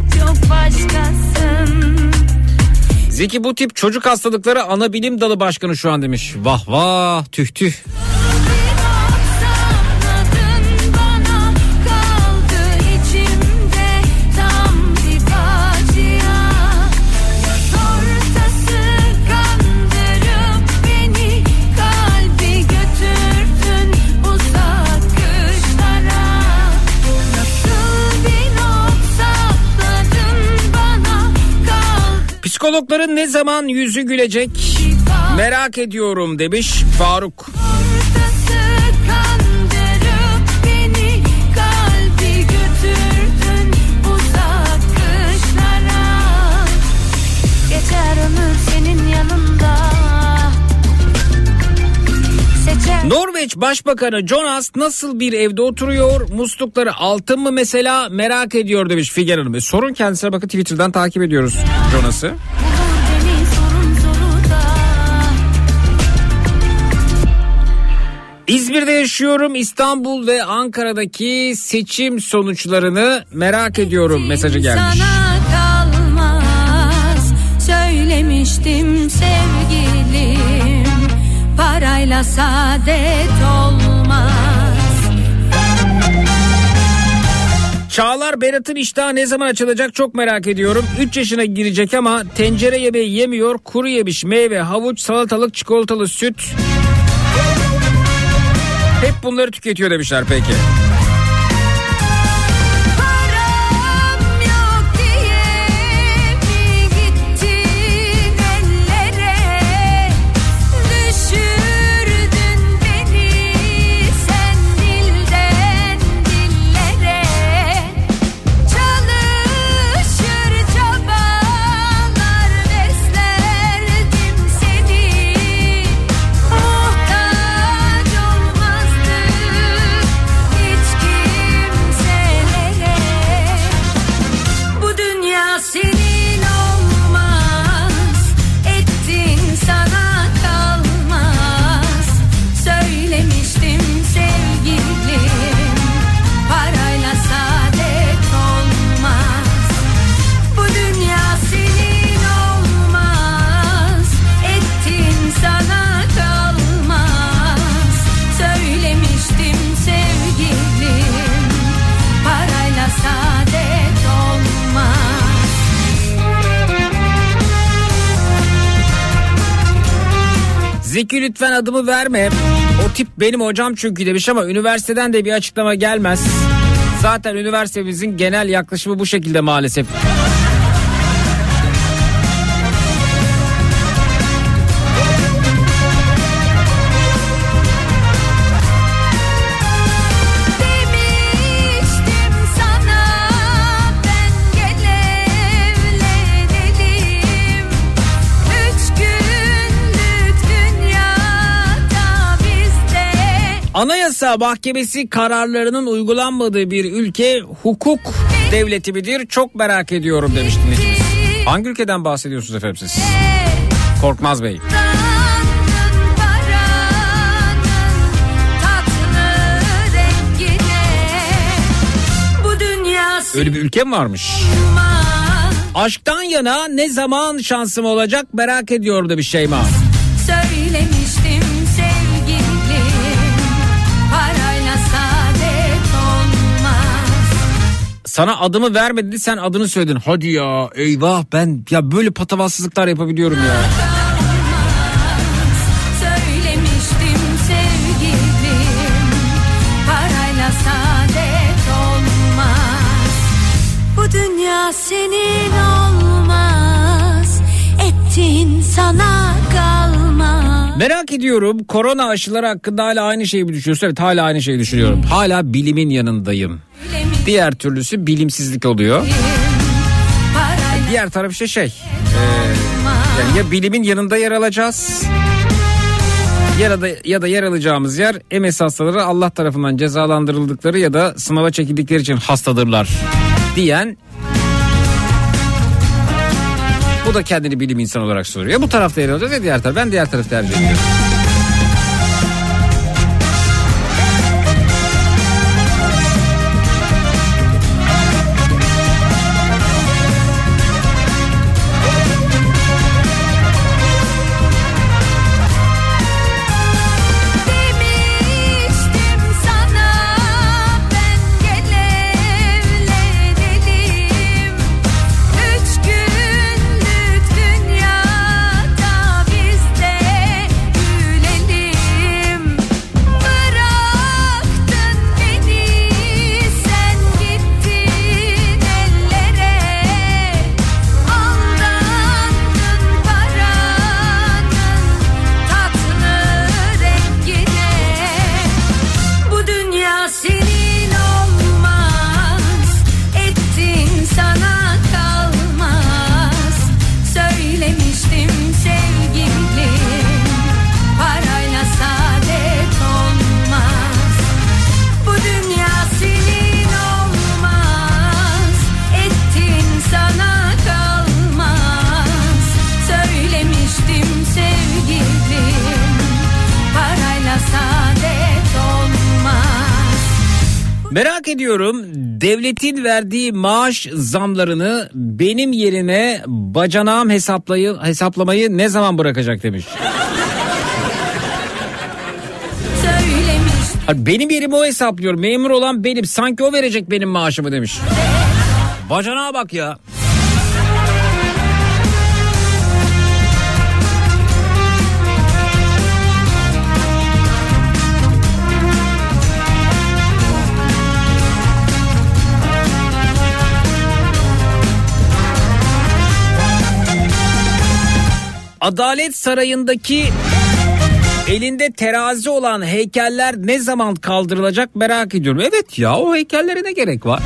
Zeki bu tip çocuk hastalıkları ana bilim dalı başkanı şu an demiş. Vah vah tüh tüh. Psikologların ne zaman yüzü gülecek merak ediyorum demiş Faruk. Norveç Başbakanı Jonas nasıl bir evde oturuyor? Muslukları altın mı mesela merak ediyor demiş Figen Hanım. E, sorun kendisine bakın Twitter'dan takip ediyoruz Jonas'ı. İzmir'de yaşıyorum. İstanbul ve Ankara'daki seçim sonuçlarını merak ediyorum mesajı gelmiş. Sana kalmaz söylemiştim sevgilim Parayla saadet olmaz Çağlar Berat'ın iştahı ne zaman açılacak çok merak ediyorum. 3 yaşına girecek ama tencere yemeği yemiyor. Kuru yemiş, meyve, havuç, salatalık, çikolatalı süt. Hep bunları tüketiyor demişler peki. Zeki lütfen adımı verme. O tip benim hocam çünkü demiş ama üniversiteden de bir açıklama gelmez. Zaten üniversitemizin genel yaklaşımı bu şekilde maalesef. Anayasa Mahkemesi kararlarının uygulanmadığı bir ülke hukuk devleti midir? Çok merak ediyorum demiş. Hangi ülkeden bahsediyorsunuz efendim siz? Korkmaz Bey. Öyle bir ülke mi varmış? Aşktan yana ne zaman şansım olacak merak ediyordu bir şey mi? Sana adımı vermedi sen adını söyledin. Hadi ya eyvah ben ya böyle patavatsızlıklar yapabiliyorum ya. Senin olmaz Ettiğin sana kalmaz Merak ediyorum korona aşıları hakkında hala aynı şeyi mi düşünüyorsun? Evet hala aynı şeyi düşünüyorum. Hala bilimin yanındayım. Diğer türlüsü bilimsizlik oluyor. Diğer taraf işte şey. e, yani ya bilimin yanında yer alacağız. Ya da, ya da yer alacağımız yer MS hastaları Allah tarafından cezalandırıldıkları ya da sınava çekildikleri için hastadırlar diyen bu da kendini bilim insanı olarak soruyor. Ya bu tarafta yer alacağız ya diğer taraf. Ben diğer tarafı tercih ediyorum. Ediyorum devletin verdiği maaş zamlarını benim yerine bacanağım hesaplayı, hesaplamayı ne zaman bırakacak demiş. Benim yerime o hesaplıyor. Memur olan benim. Sanki o verecek benim maaşımı demiş. Bacanağa bak ya. Adalet Sarayı'ndaki elinde terazi olan heykeller ne zaman kaldırılacak merak ediyorum. Evet ya o heykellere ne gerek var?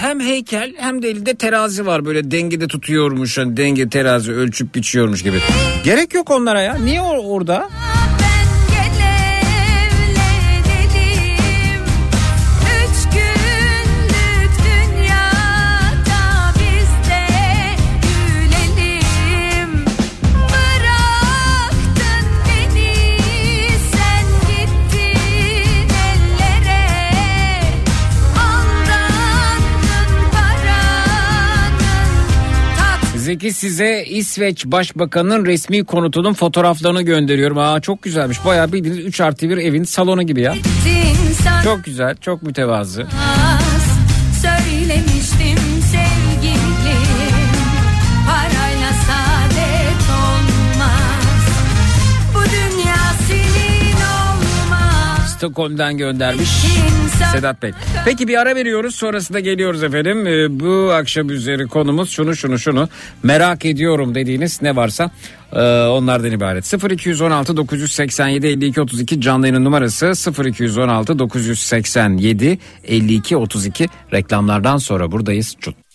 Hem heykel hem de elinde terazi var böyle dengede tutuyormuş hani denge terazi ölçüp biçiyormuş gibi. Gerek yok onlara ya. Niye or- orada? ben Zeki size İsveç Başbakanı'nın resmi konutunun fotoğraflarını gönderiyorum. Aa çok güzelmiş. Bayağı bildiğiniz 3 artı 1 evin salonu gibi ya. Çok güzel, çok mütevazı. Söylemiştim sevgilim Parayla saadet olmaz Bu dünya senin olmaz Stockholm'dan göndermiş. İnsan Sedat Bey. Peki bir ara veriyoruz sonrasında geliyoruz efendim. Ee, bu akşam üzeri konumuz şunu şunu şunu merak ediyorum dediğiniz ne varsa e, onlardan ibaret. 0216 987 52 32 canlı yayının numarası 0216 987 52 32 reklamlardan sonra buradayız. Çut.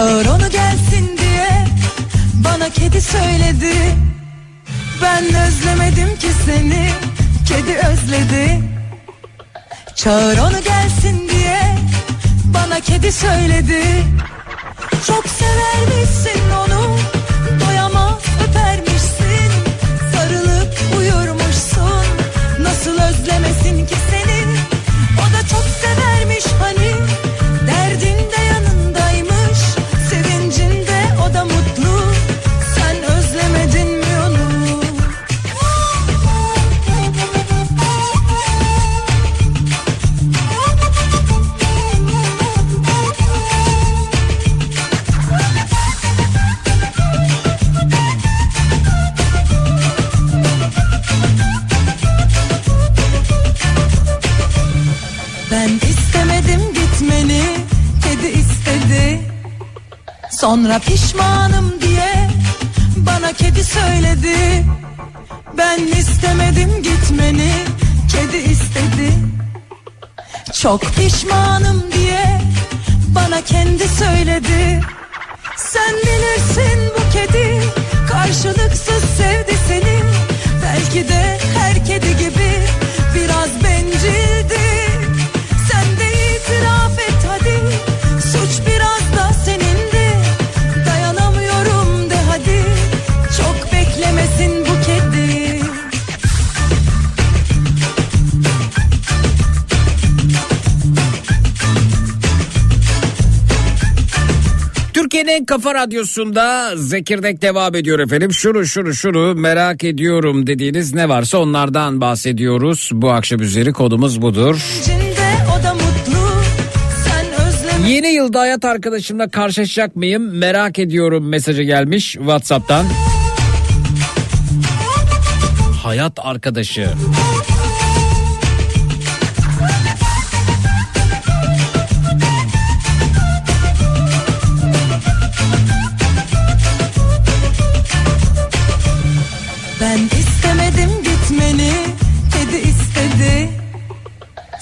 Çağır onu gelsin diye bana kedi söyledi. Ben özlemedim ki seni kedi özledi. Çağır onu gelsin diye bana kedi söyledi. Çok severmişsin onu doyamaz öpermişsin. Sarılıp uyurmuşsun nasıl özlemesin ki seni O da çok severmiş hani derdin Sonra pişmanım diye Bana kedi söyledi. Ben istemedim gitmeni Kedi istedi. Çok pişmanım diye Bana kendi söyledi. Sen bilirsin bu kedi Karşılıksız sevdi seni. Belki de her kedi gibi Türkiye'nin en kafa radyosunda Zekirdek devam ediyor efendim. Şunu şunu şunu merak ediyorum dediğiniz ne varsa onlardan bahsediyoruz. Bu akşam üzeri kodumuz budur. Mutlu Yeni yılda hayat arkadaşımla karşılaşacak mıyım merak ediyorum mesajı gelmiş Whatsapp'tan. Hayat arkadaşı.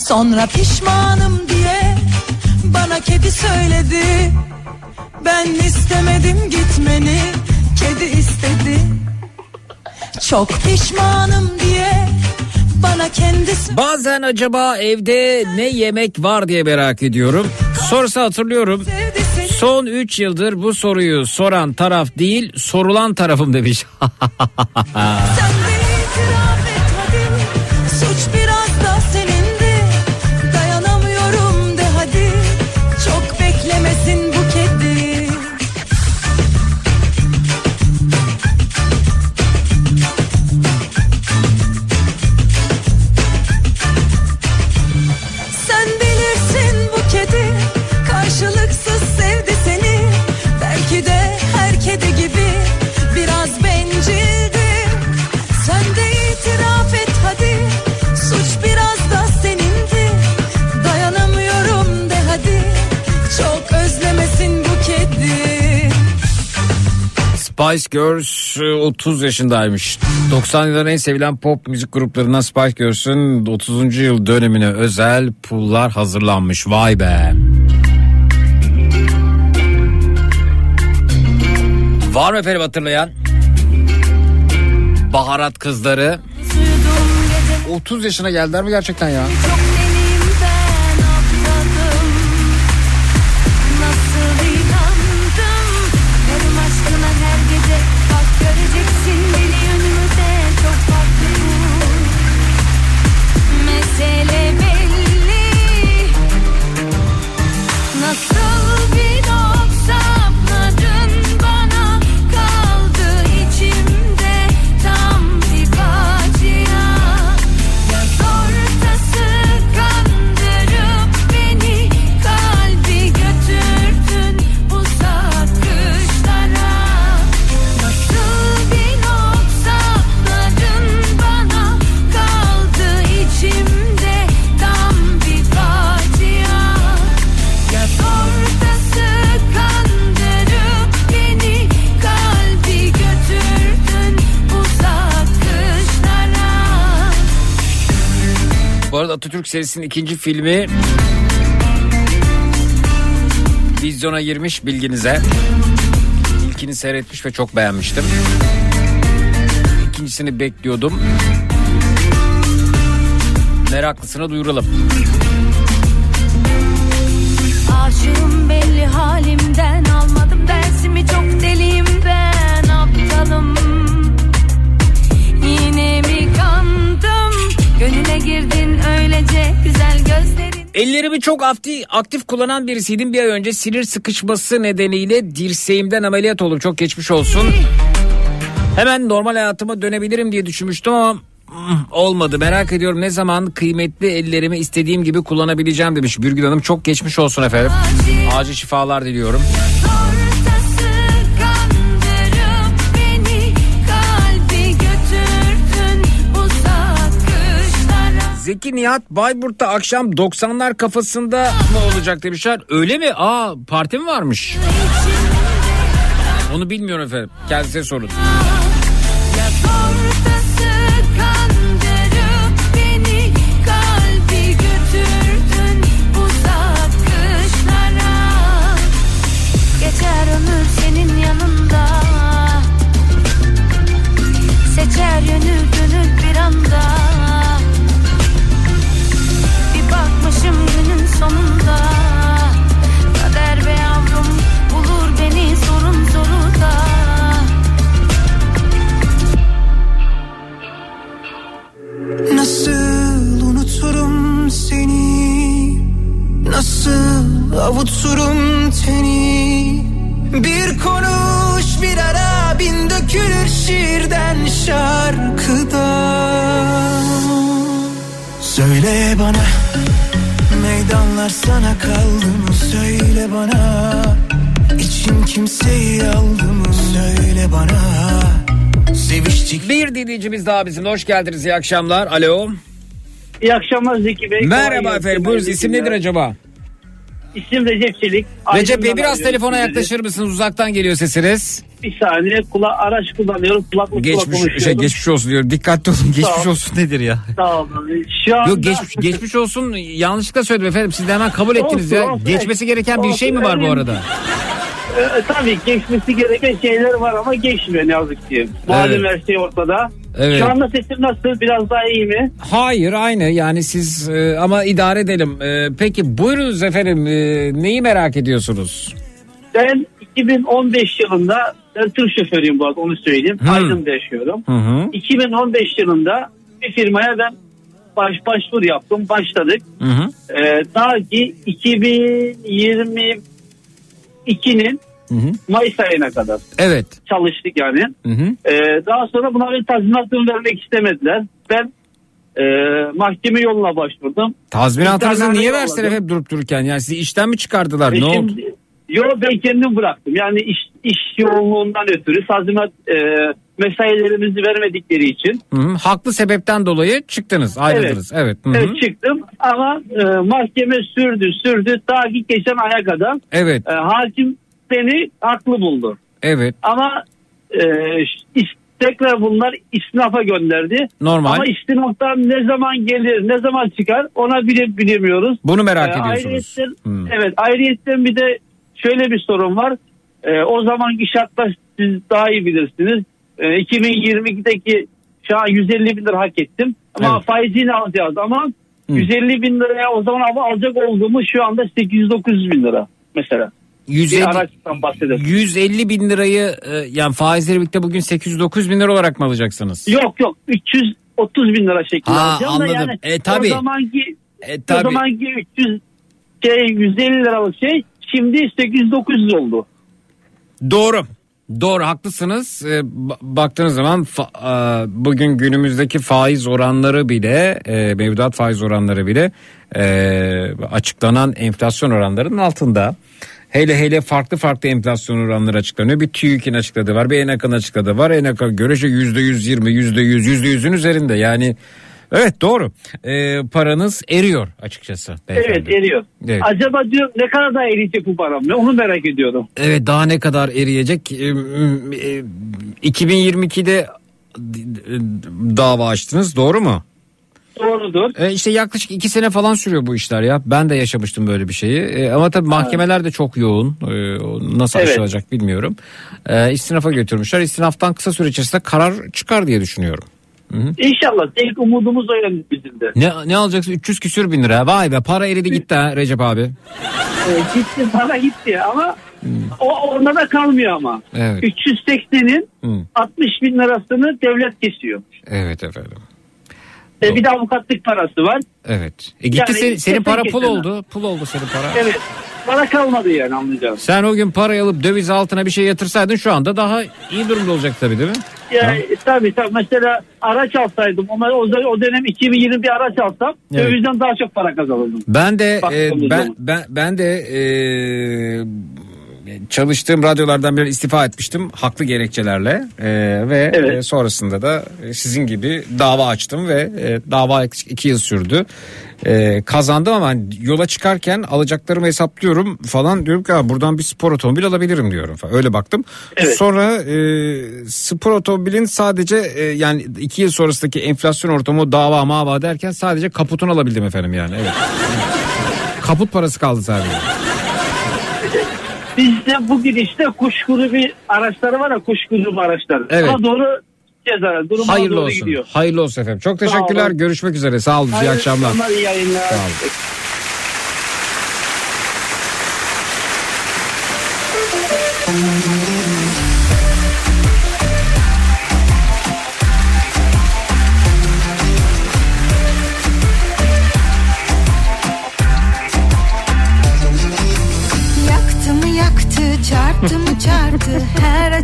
Sonra pişmanım diye Bana kedi söyledi Ben istemedim gitmeni Kedi istedi Çok pişmanım diye Bana kendisi Bazen acaba evde ne yemek var diye merak ediyorum. Sorusu hatırlıyorum. Son 3 yıldır bu soruyu soran taraf değil sorulan tarafım demiş. Sen de itiraf et hadi Suç biraz Spice Girls e, 30 yaşındaymış. 90 yılların en sevilen pop müzik gruplarından Spice Girls'ün 30. yıl dönemine özel pullar hazırlanmış. Vay be. Var mı efendim hatırlayan? Baharat kızları. 30 yaşına geldiler mi gerçekten ya? Çok Bu arada Atatürk serisinin ikinci filmi Vizyona girmiş bilginize. İlkini seyretmiş ve çok beğenmiştim. İkincisini bekliyordum. Meraklısına duyuralım. Aşığım belli halimden almadım dersimi çok deliyim ben aptalım gönüle girdin öylece güzel gözlerin Ellerimi çok aktif, aktif kullanan birisiydim. Bir ay önce sinir sıkışması nedeniyle dirseğimden ameliyat oldum. Çok geçmiş olsun. Hemen normal hayatıma dönebilirim diye düşünmüştüm ama mm, olmadı. Merak ediyorum ne zaman kıymetli ellerimi istediğim gibi kullanabileceğim demiş. Bürgül Hanım çok geçmiş olsun efendim. Acil şifalar diliyorum. Ortası Zeki Nihat Bayburt'ta akşam 90'lar kafasında mı olacak demişler. Öyle mi? Aa parti mi varmış? Onu bilmiyorum efendim. Kendisine sorun. Daha bizimle. Hoş geldiniz. İyi akşamlar. Alo. İyi akşamlar Zeki Bey. Merhaba efendim. Buyurunuz. İsim nedir acaba? İsim Recep Çelik. Recep Bey biraz telefona yaklaşır mısınız? Uzaktan geliyor sesiniz. Bir saniye kula araç kullanıyorum. Kulaklıkla Geçmiş konuşuyorum. şey geçmiş olsun diyorum. Dikkatli olun. Geçmiş ol. olsun nedir ya? Sağ olun. Şu anda... Yok geçmiş geçmiş olsun. Yanlışlıkla söyledim efendim. Siz de hemen kabul ettiniz ya. Olsun, olsun. Geçmesi gereken bir şey mi var bu Olsun. arada? Ee, tabii geçmesi gereken şeyler var ama geçmiyor ne yazık ki. Malum her şey ortada. Evet. Şu anda sesim nasıl? Biraz daha iyi mi? Hayır aynı yani siz e, ama idare edelim. E, peki buyurunuz efendim e, neyi merak ediyorsunuz? Ben 2015 yılında ben tır şoförüyüm bu arada onu söyleyeyim. Hmm. Aydın'da yaşıyorum. Hı hı. 2015 yılında bir firmaya ben baş, başvuru yaptım. Başladık. Hı hı. Ee, ta ki 2022'nin Hı hı. Mayıs ayına kadar Evet. çalıştık yani. Hı hı. Ee, daha sonra buna bir tazminatını vermek istemediler. Ben e, mahkeme yoluna başvurdum. Tazminatınızı niye verseler hep durup dururken? Yani sizi işten mi çıkardılar? Ve Ne oldu? şimdi- Yo ben kendim bıraktım. Yani iş, iş yoğunluğundan ötürü tazminat e, mesailerimizi vermedikleri için. Hı hı. Haklı sebepten dolayı çıktınız, ayrıldınız. Evet. Hı hı. Evet çıktım ama e, mahkeme sürdü sürdü ta ki geçen aya kadar Evet. e, hakim beni haklı buldu. Evet. Ama e, iş- tekrar bunlar isnafa gönderdi. Normal. Ama istinaftan ne zaman gelir ne zaman çıkar ona bile bilemiyoruz. Bunu merak E, ediyorsunuz. ayrıyetten- Hmm. Evet ayrıyetten bir de şöyle bir sorun var. E, o zamanki şartlar siz daha iyi bilirsiniz. E, 2022'deki şu an 150 bin lira hak ettim. Ama Evet. faizini alacağız ama Hmm. 150 bin liraya o zaman ama alacak olduğumuz şu anda 800-900 bin lira mesela. 150, Bir araçtan bahsedelim. 150 bin lirayı e, yani faizleri birlikte bugün 809 bin lira olarak mı alacaksınız? Yok yok 330 bin lira şeklinde Ha, alacağım da anladım. yani E, tabii. o zamanki E, o tabii. zamanki 300 şey 150 liralık şey şimdi 800-900 oldu. Doğru. Doğru haklısınız. Ba- baktığınız zaman fa- e, bugün günümüzdeki faiz oranları bile e, mevduat faiz oranları bile e, açıklanan enflasyon oranlarının altında. Hele hele farklı farklı enflasyon oranları açıklanıyor. Bir TÜİK'in açıkladığı var, bir ENAK'ın açıkladığı var. ENAK'a göre yüzde yüz yirmi, yüzde yüz, yüzde yüzün üzerinde. Yani evet doğru. E, paranız eriyor açıkçası. beyefendi. Evet eriyor. Evet. Acaba diyor ne kadar daha eriyecek bu param? Ne onu merak ediyorum. Evet daha ne kadar eriyecek? Ee, e, 2022'de d- d- dava açtınız doğru mu? Doğrudur. E, işte yaklaşık iki sene falan sürüyor bu işler ya. Ben de yaşamıştım böyle bir şeyi. E, ama tabii mahkemeler de çok yoğun. E, nasıl Evet. aşılacak bilmiyorum. E, istinafa götürmüşler. İstinaftan kısa süre içerisinde karar çıkar diye düşünüyorum. İnşallah tek umudumuz o yönde bizim de. Ne, ne alacaksın? 300 küsür bin lira. Vay be para eridi gitti ha Recep abi. Ee, gitti para gitti ama o orada da kalmıyor ama. Evet. 380'in Hı. 60 bin lirasını devlet kesiyor. Evet efendim. Ee, bir de avukatlık parası var. Evet. E gitti Yani senin, senin para pul oldu. Pul oldu senin para. Evet. Para kalmadı yani anlayacağım. Sen o gün parayı alıp döviz altına bir şey yatırsaydın şu anda daha iyi durumda olacak tabii değil mi? Yani, tabii tabii mesela araç alsaydım ama o, o dönem 2020 bir araç alsam Evet. dövizden daha çok para kazanırdım. Ben de Baktığımız e, ben, zaman. ben ben de e, çalıştığım radyolardan biri istifa etmiştim haklı gerekçelerle E, ve Evet. e, sonrasında da e, sizin gibi dava açtım ve e, dava iki yıl sürdü. E, kazandım ama yola çıkarken alacaklarımı hesaplıyorum falan diyorum ki "Ha, buradan bir spor otomobil alabilirim diyorum falan. Öyle baktım. Evet. Sonra e, spor otomobilin sadece e, yani iki yıl sonrasındaki enflasyon ortamı dava mava derken sadece kaputunu alabildim efendim yani. Evet. Kaput parası kaldı sadece. Bizde bugün işte kuşkulu bir araçları var ya kuşkulu araçlar. Evet. Ona doğru ceza durum ona Hayırlı doğru olsun. gidiyor. Hayırlı olsun efendim. Çok teşekkürler. Görüşmek üzere. Sağ olun. İyi Hayırlı akşamlar. akşamlar, iyi yayınlar. Sağ olun.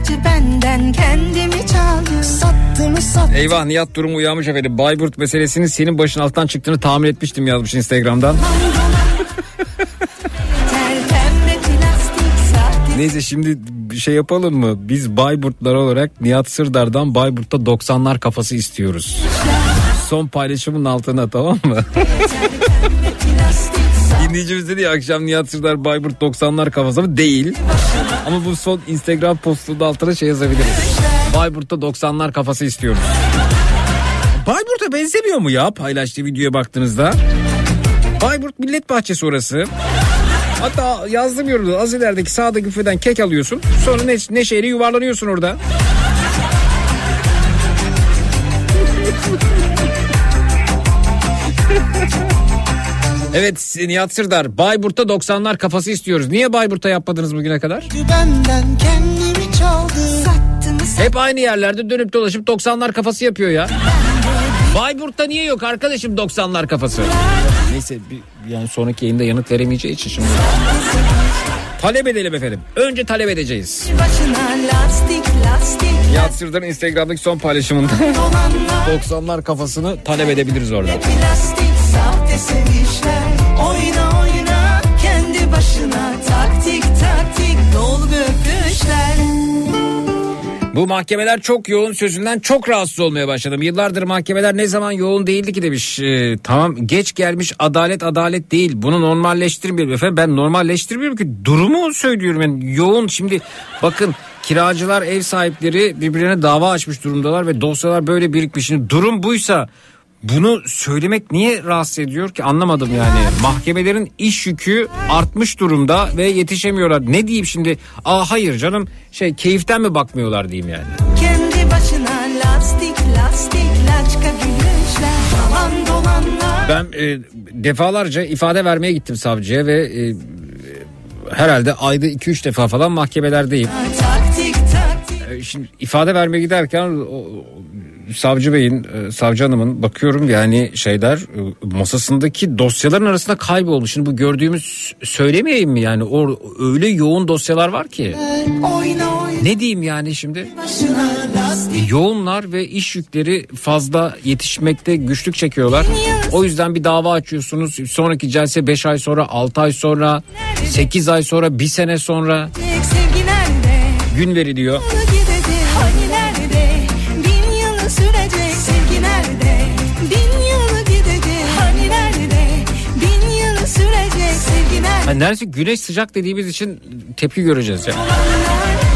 Acı benden kendimi çaldı Sattı mı sattı Eyvah Nihat durum uyanmış efendim. Bayburt meselesinin senin başın alttan çıktığını tahmin etmiştim yazmış Instagram'dan. Neyse şimdi bir şey yapalım mı? Biz Bayburtlar olarak Nihat Sırdar'dan Bayburt'ta 90'lar kafası istiyoruz. Son paylaşımın altına tamam mı? Dinleyicimiz dedi ya akşam Nihat Sırdar Bayburt 90'lar kafası mı? Değil. Ama bu son Instagram postunun altına şey yazabiliriz. Bayburt'ta 90'lar kafası istiyoruz. Bayburt'a benzemiyor mu ya paylaştığı videoya baktığınızda? Bayburt Millet Bahçesi orası. Hatta yazdım yorumda az ilerideki sağda güfeden kek alıyorsun. Sonra ne, neşeyle yuvarlanıyorsun orada. Evet Nihat Sırdar Bayburt'ta 90'lar kafası istiyoruz. Niye Bayburt'ta yapmadınız bugüne kadar? Benden kendimi çaldı Hep aynı yerlerde dönüp dolaşıp 90'lar kafası yapıyor ya. Bayburt'ta niye yok arkadaşım 90'lar kafası? Neyse bir, yani sonraki yayında yanıt veremeyeceği için şimdi. Talep edelim efendim. Önce talep edeceğiz. Nihat Sırdar'ın Instagram'daki son paylaşımında Dolanlar 90'lar kafasını talep edebiliriz orada. plastik sahte sevişler Oyna oyna kendi başına Taktik taktik dolgu öpüşler Bu mahkemeler çok yoğun sözünden çok rahatsız olmaya başladım. Yıllardır mahkemeler ne zaman yoğun değildi ki demiş. Ee, tamam geç gelmiş adalet adalet değil. Bunu normalleştirmiyorum efendim. Ben normalleştirmiyorum ki durumu söylüyorum. Yani yoğun şimdi bakın kiracılar ev sahipleri birbirine dava açmış durumdalar ve dosyalar böyle birikmiş. Şimdi durum buysa bunu söylemek niye rahatsız ediyor ki anlamadım yani. Mahkemelerin iş yükü artmış durumda ve yetişemiyorlar. Ne diyeyim şimdi? Aa hayır canım şey keyiften mi bakmıyorlar diyeyim yani. Kendi başına lastik lastik laçka gülüşler Yalan dolanlar Ben e, defalarca ifade vermeye gittim savcıya ve e, herhalde ayda 2-3 defa falan mahkemelerdeyim. Taktik taktik E, Şimdi ifade vermeye giderken o, o, savcı beyin, e, savcı hanımın bakıyorum yani şeyler e, masasındaki dosyaların arasında kaybolmuş. Şimdi bu gördüğümüz söylemeyeyim mi yani o öyle yoğun dosyalar var ki. Ne diyeyim yani şimdi? Yoğunlar ve iş yükleri fazla yetişmekte güçlük çekiyorlar. O yüzden bir dava açıyorsunuz. Sonraki celse 5 ay sonra, 6 ay sonra, 8 ay sonra, 1 sene sonra gün veriliyor. Yani neredeyse güneş sıcak dediğimiz için tepki göreceğiz ya. Olanlar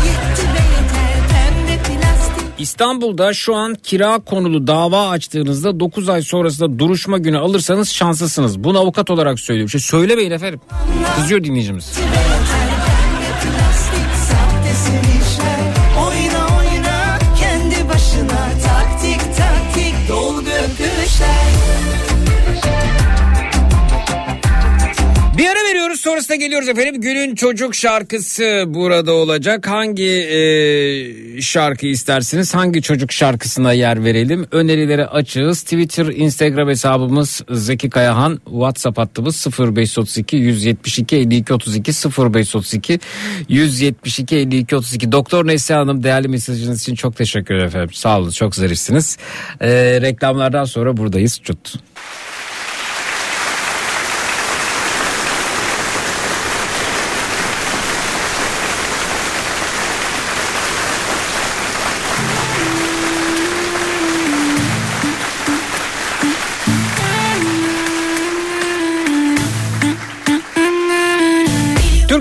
yetti be yeter Pembe plastik İstanbul'da şu an kira konulu dava açtığınızda 9 ay sonrasında duruşma günü alırsanız şanslısınız. Bunu avukat olarak söylüyorum. Şey söylemeyin efendim. Kızıyor dinleyicimiz. Ara veriyoruz sonrasında geliyoruz efendim. Günün çocuk şarkısı burada olacak. Hangi e, şarkı istersiniz? Hangi çocuk şarkısına yer verelim? Önerileri açığız. Twitter, Instagram hesabımız Zeki Kayahan. WhatsApp hattımız 0532 172 52 32 0532 172 52 32. Doktor Neslihan Hanım değerli mesajınız için çok teşekkür ederim efendim. Sağ olun çok zarifsiniz. E, reklamlardan sonra buradayız. Çut.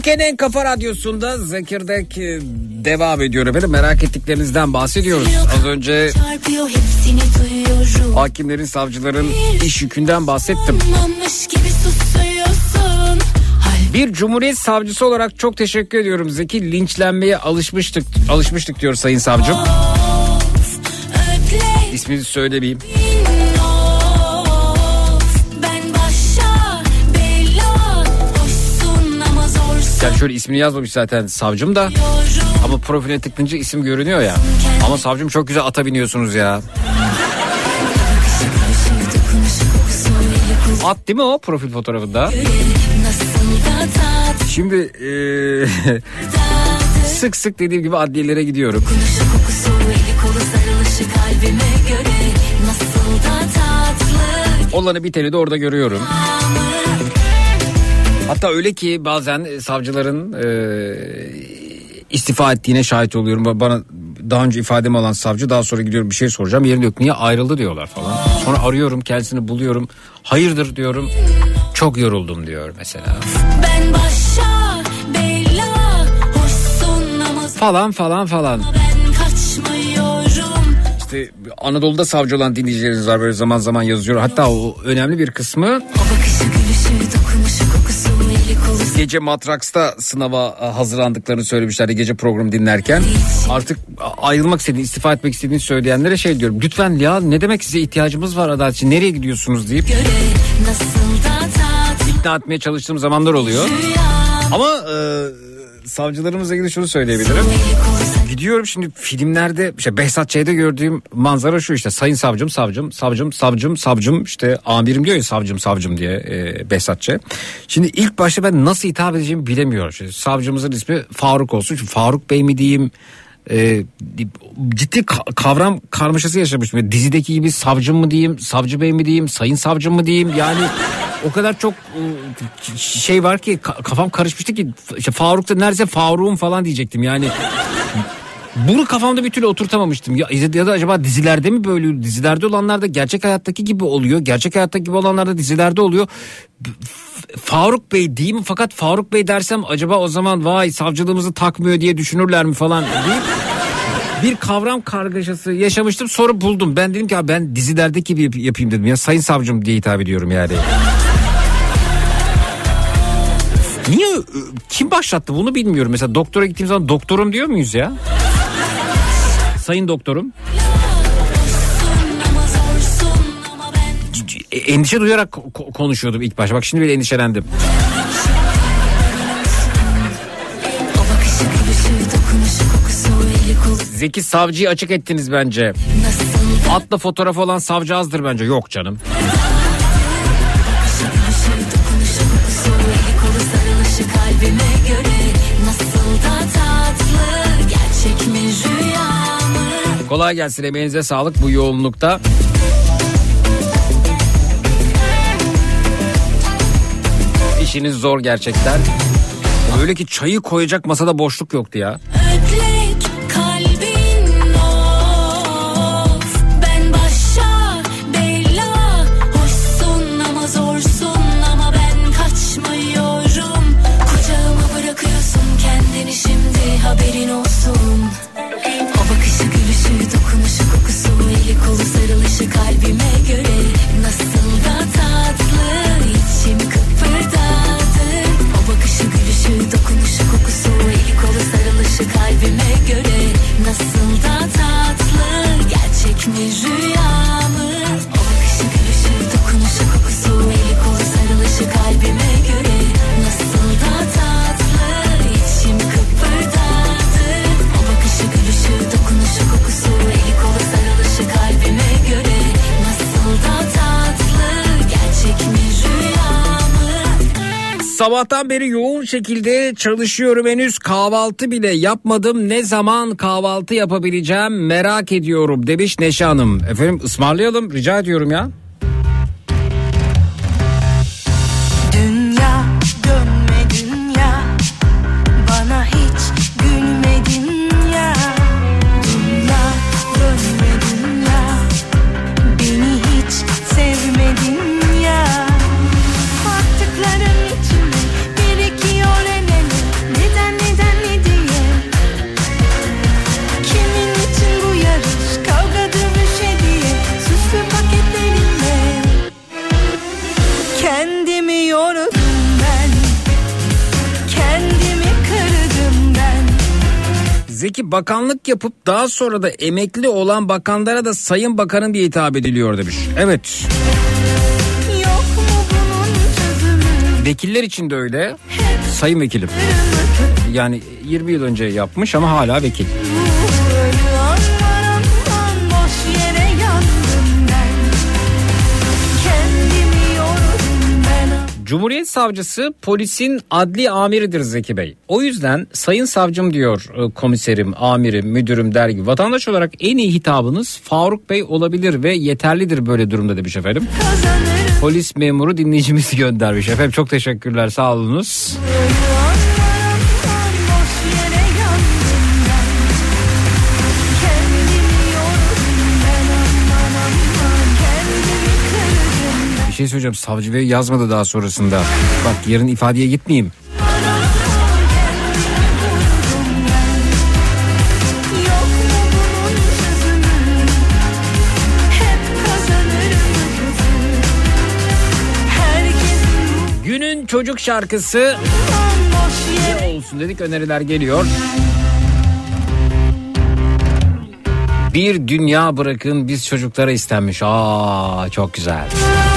Türkiye'nin en kafa radyosunda Zekirdek e, devam ediyor efendim. Merak ettiklerinizden bahsediyoruz. Az önce hakimlerin, savcıların iş yükünden bahsettim. Bir cumhuriyet savcısı olarak çok teşekkür ediyorum. Zeki linçlenmeye alışmıştık alışmıştık diyor sayın savcım. İsmini söylemeyeyim. Yani şöyle ismini yazmamış zaten savcım da. Ama profiline tıklınca isim görünüyor ya. Ama savcım çok güzel ata biniyorsunuz ya. At değil mi o profil fotoğrafında? Şimdi eee, sık sık dediğim gibi adliyelere gidiyorum. Olanı biteni de orada görüyorum. Hatta öyle ki bazen e, savcıların eee, istifa ettiğine şahit oluyorum. Ba- Bana daha önce ifademi alan savcı daha sonra gidiyorum bir şey soracağım. Yerim yok niye ayrıldı diyorlar falan. Sonra arıyorum kendisini buluyorum. Hayırdır diyorum. Çok yoruldum diyor mesela. Ben başa bela Falan falan falan. İşte Anadolu'da savcı olan dinleyicileriniz var böyle zaman zaman yazıyor. Hatta o önemli bir kısmı O bakışı gece Matraks'ta sınava e, hazırlandıklarını söylemişlerdi gece programı dinlerken. Artık ayrılmak istediğini, istifa etmek istediğini söyleyenlere şey diyorum. Lütfen ya ne demek size ihtiyacımız var adalet için nereye gidiyorsunuz deyip ikna etmeye çalıştığım zamanlar oluyor. Ama e, savcılarımızla ilgili şunu söyleyebilirim. Gidiyorum şimdi filmlerde işte Behzat Ç'de gördüğüm manzara şu işte sayın savcım savcım savcım savcım savcım işte amirim diyor ya savcım savcım diye e, Behzat Ç. Şimdi ilk başta ben nasıl hitap edeceğimi bilemiyorum. Şimdi savcımızın ismi Faruk olsun. Şimdi Faruk Bey mi diyeyim e, ciddi ka- kavram karmaşası yaşamışım. Yani Dizideki gibi savcım mı diyeyim, savcı bey mi diyeyim, sayın savcım mı diyeyim. Yani o kadar çok e, şey var ki ka- kafam karışmıştı ki işte Faruk da neredeyse Faruk'um falan diyecektim yani. Bunu kafamda bir türlü oturtamamıştım. Ya, ya da acaba dizilerde mi böyle? Dizilerde olanlar da gerçek hayattaki gibi oluyor. Gerçek hayattaki gibi olanlar da dizilerde oluyor. Faruk Bey diyeyim fakat Faruk Bey dersem acaba o zaman vay savcılığımızı takmıyor diye düşünürler mi falan deyip bir kavram kargaşası yaşamıştım sonra buldum. Ben dedim ki "Ya ben dizilerdeki gibi yap- yapayım dedim ya sayın savcım diye hitap ediyorum yani. Niye ö- kim başlattı bunu bilmiyorum. Mesela doktora gittiğim zaman doktorum diyor muyuz ya? Sayın doktorum. e, Endişe duyarak ko- konuşuyordum ilk başta. Bak şimdi bile endişelendim. Zeki savcıyı açık ettiniz bence. Atla fotoğrafı olan savcı azdır bence. Yok canım. Kolay gelsin emeğinize sağlık bu yoğunlukta. İşiniz zor gerçekten. Öyle ki çayı koyacak masada boşluk yoktu ya. Sabahtan beri yoğun şekilde çalışıyorum henüz kahvaltı bile yapmadım. Ne zaman kahvaltı yapabileceğim merak ediyorum demiş Neşe Hanım. Efendim ısmarlayalım rica ediyorum ya. Zeki bakanlık yapıp daha sonra da emekli olan bakanlara da sayın bakanım diye hitap ediliyor demiş. Evet vekiller için de öyle sayın vekilim. Yani 20 yıl önce yapmış ama hala vekil. Cumhuriyet savcısı polisin adli amiridir Zeki Bey. O yüzden sayın savcım diyor e, komiserim, amirim, müdürüm der gibi. Vatandaş olarak en iyi hitabınız Faruk Bey olabilir ve yeterlidir böyle durumda demiş efendim. kazanırım Polis memuru dinleyicimizi göndermiş. Efendim çok teşekkürler sağ olunuz. Ölü şey söyleyeceğim savcı bey yazmadı daha sonrasında. Bak yarın ifadeye gitmeyeyim. Günün çocuk şarkısı yere olsun dedik öneriler geliyor. Bir dünya bırakın biz çocuklara istenmiş. Aa çok güzel. Dünya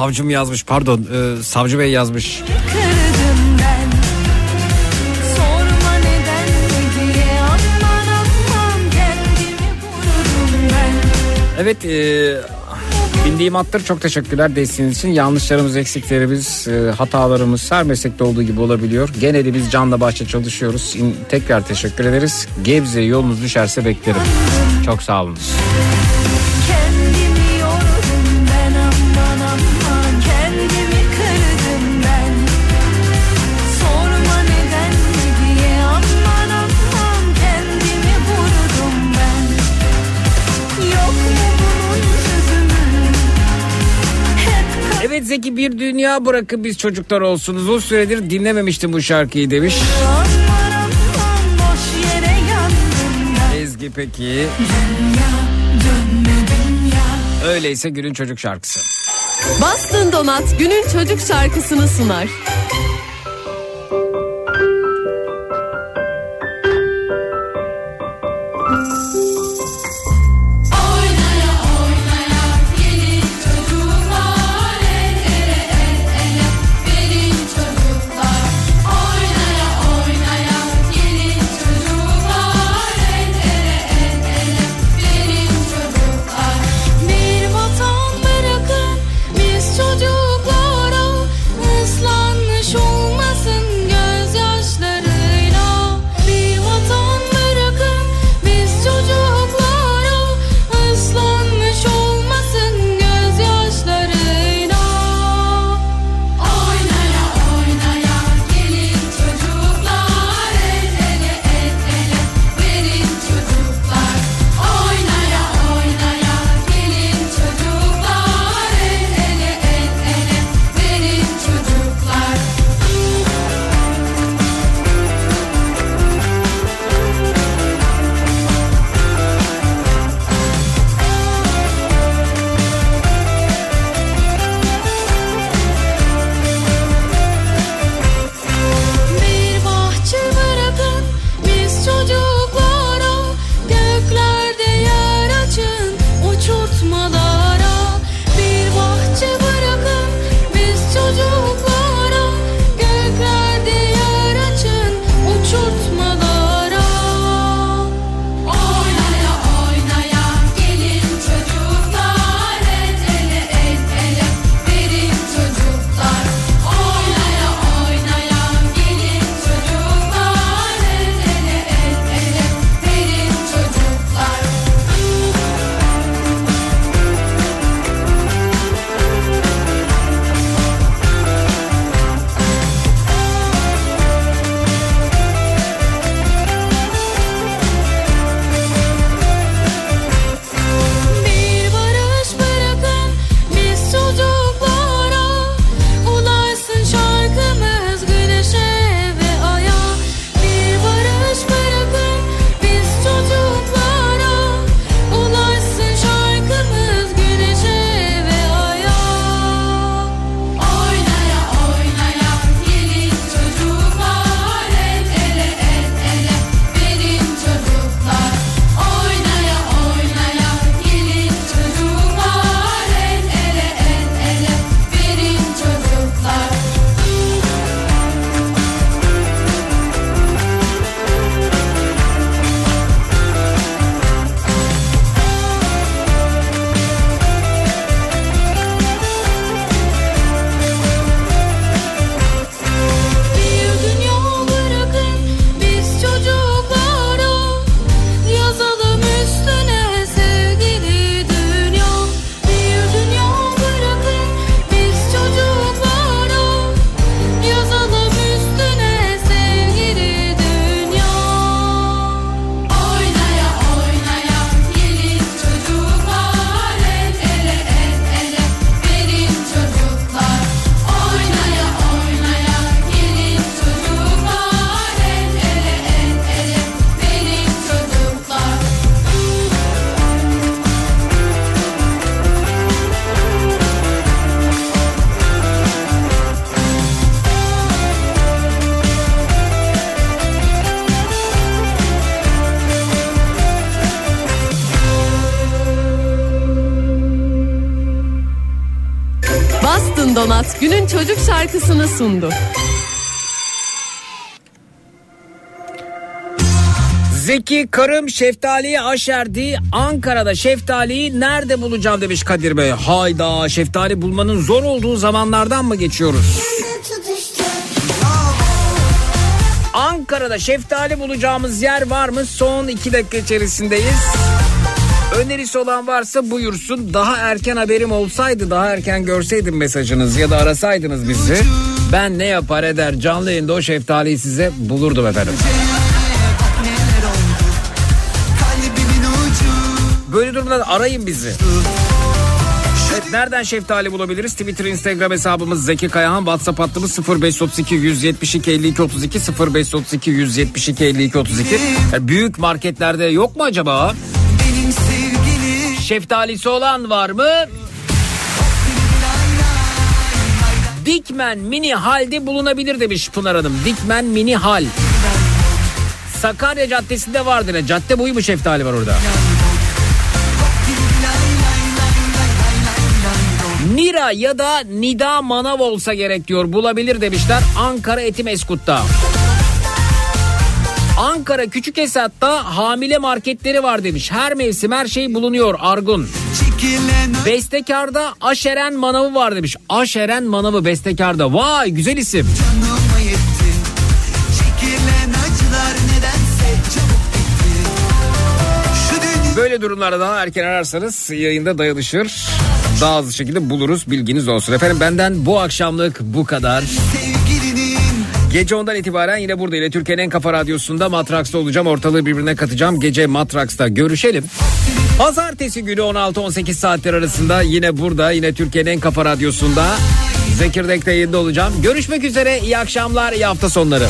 savcım yazmış pardon e, savcı bey yazmış. ben diye aman aman Evet e, bindiğim attır çok teşekkürler desteğiniz için. Yanlışlarımız, eksiklerimiz, e, hatalarımız her meslekte olduğu gibi olabiliyor. Geneli biz canla başla çalışıyoruz. İn- tekrar teşekkür ederiz. Gebze yolunuz düşerse beklerim. Çok sağ olunuz. Zeki bir dünya bırakın biz çocuklar olsun. Uzun süredir dinlememiştim bu şarkıyı demiş. Ezgi peki. Öyleyse günün çocuk şarkısı. Bastın Donat günün çocuk şarkısını sunar. Şarkısını sundu. Zeki karım şeftaliyi aşerdi. Ankara'da şeftaliyi nerede bulacağım demiş Kadir Bey. Hayda şeftali bulmanın zor olduğu zamanlardan mı geçiyoruz? Ankara'da şeftali bulacağımız yer var mı? Son iki dakika içerisindeyiz. Önerisi olan varsa buyursun. Daha erken haberim olsaydı, daha erken görseydim mesajınızı ya da arasaydınız bizi. Ben ne yapar eder canlı yayında o şeftaliyi size bulurdum efendim. Böyle durumlarda arayın bizi. Evet, nereden şeftali bulabiliriz? Twitter, Instagram hesabımız Zeki Kayahan. WhatsApp hattımız 0532 172 52 32 0532 172 52 32. Yani büyük marketlerde yok mu acaba? Şeftalisi olan var mı? Dikmen mini halde bulunabilir demiş Pınar Hanım. Dikmen mini hal. Sakarya Caddesi'nde vardır. ya. Cadde boyu mu şeftali var orada? Nira ya da Nida Manav olsa gerek diyor. Bulabilir demişler. Ankara Etimeskut'ta. Ankara Küçük Esat'ta hamile marketleri var demiş. Her mevsim her şey bulunuyor Argun. çekilen Bestekar'da Aşeren Manavı var demiş. Aşeren Manavı Bestekar'da. Vay güzel isim. Böyle durumlarda daha erken ararsanız yayında dayanışır. Daha hızlı şekilde buluruz bilginiz olsun. Efendim benden bu akşamlık bu kadar. sevgilinin Gece ondan itibaren yine burada ile Türkiye'nin en kafa radyosunda Matraks'ta olacağım. Ortalığı birbirine katacağım. Gece Matraks'ta görüşelim. Pazartesi günü 16-18 saatler arasında yine burada yine Türkiye'nin en kafa radyosunda Zekirdek'te yayında olacağım. Görüşmek üzere iyi akşamlar iyi hafta sonları.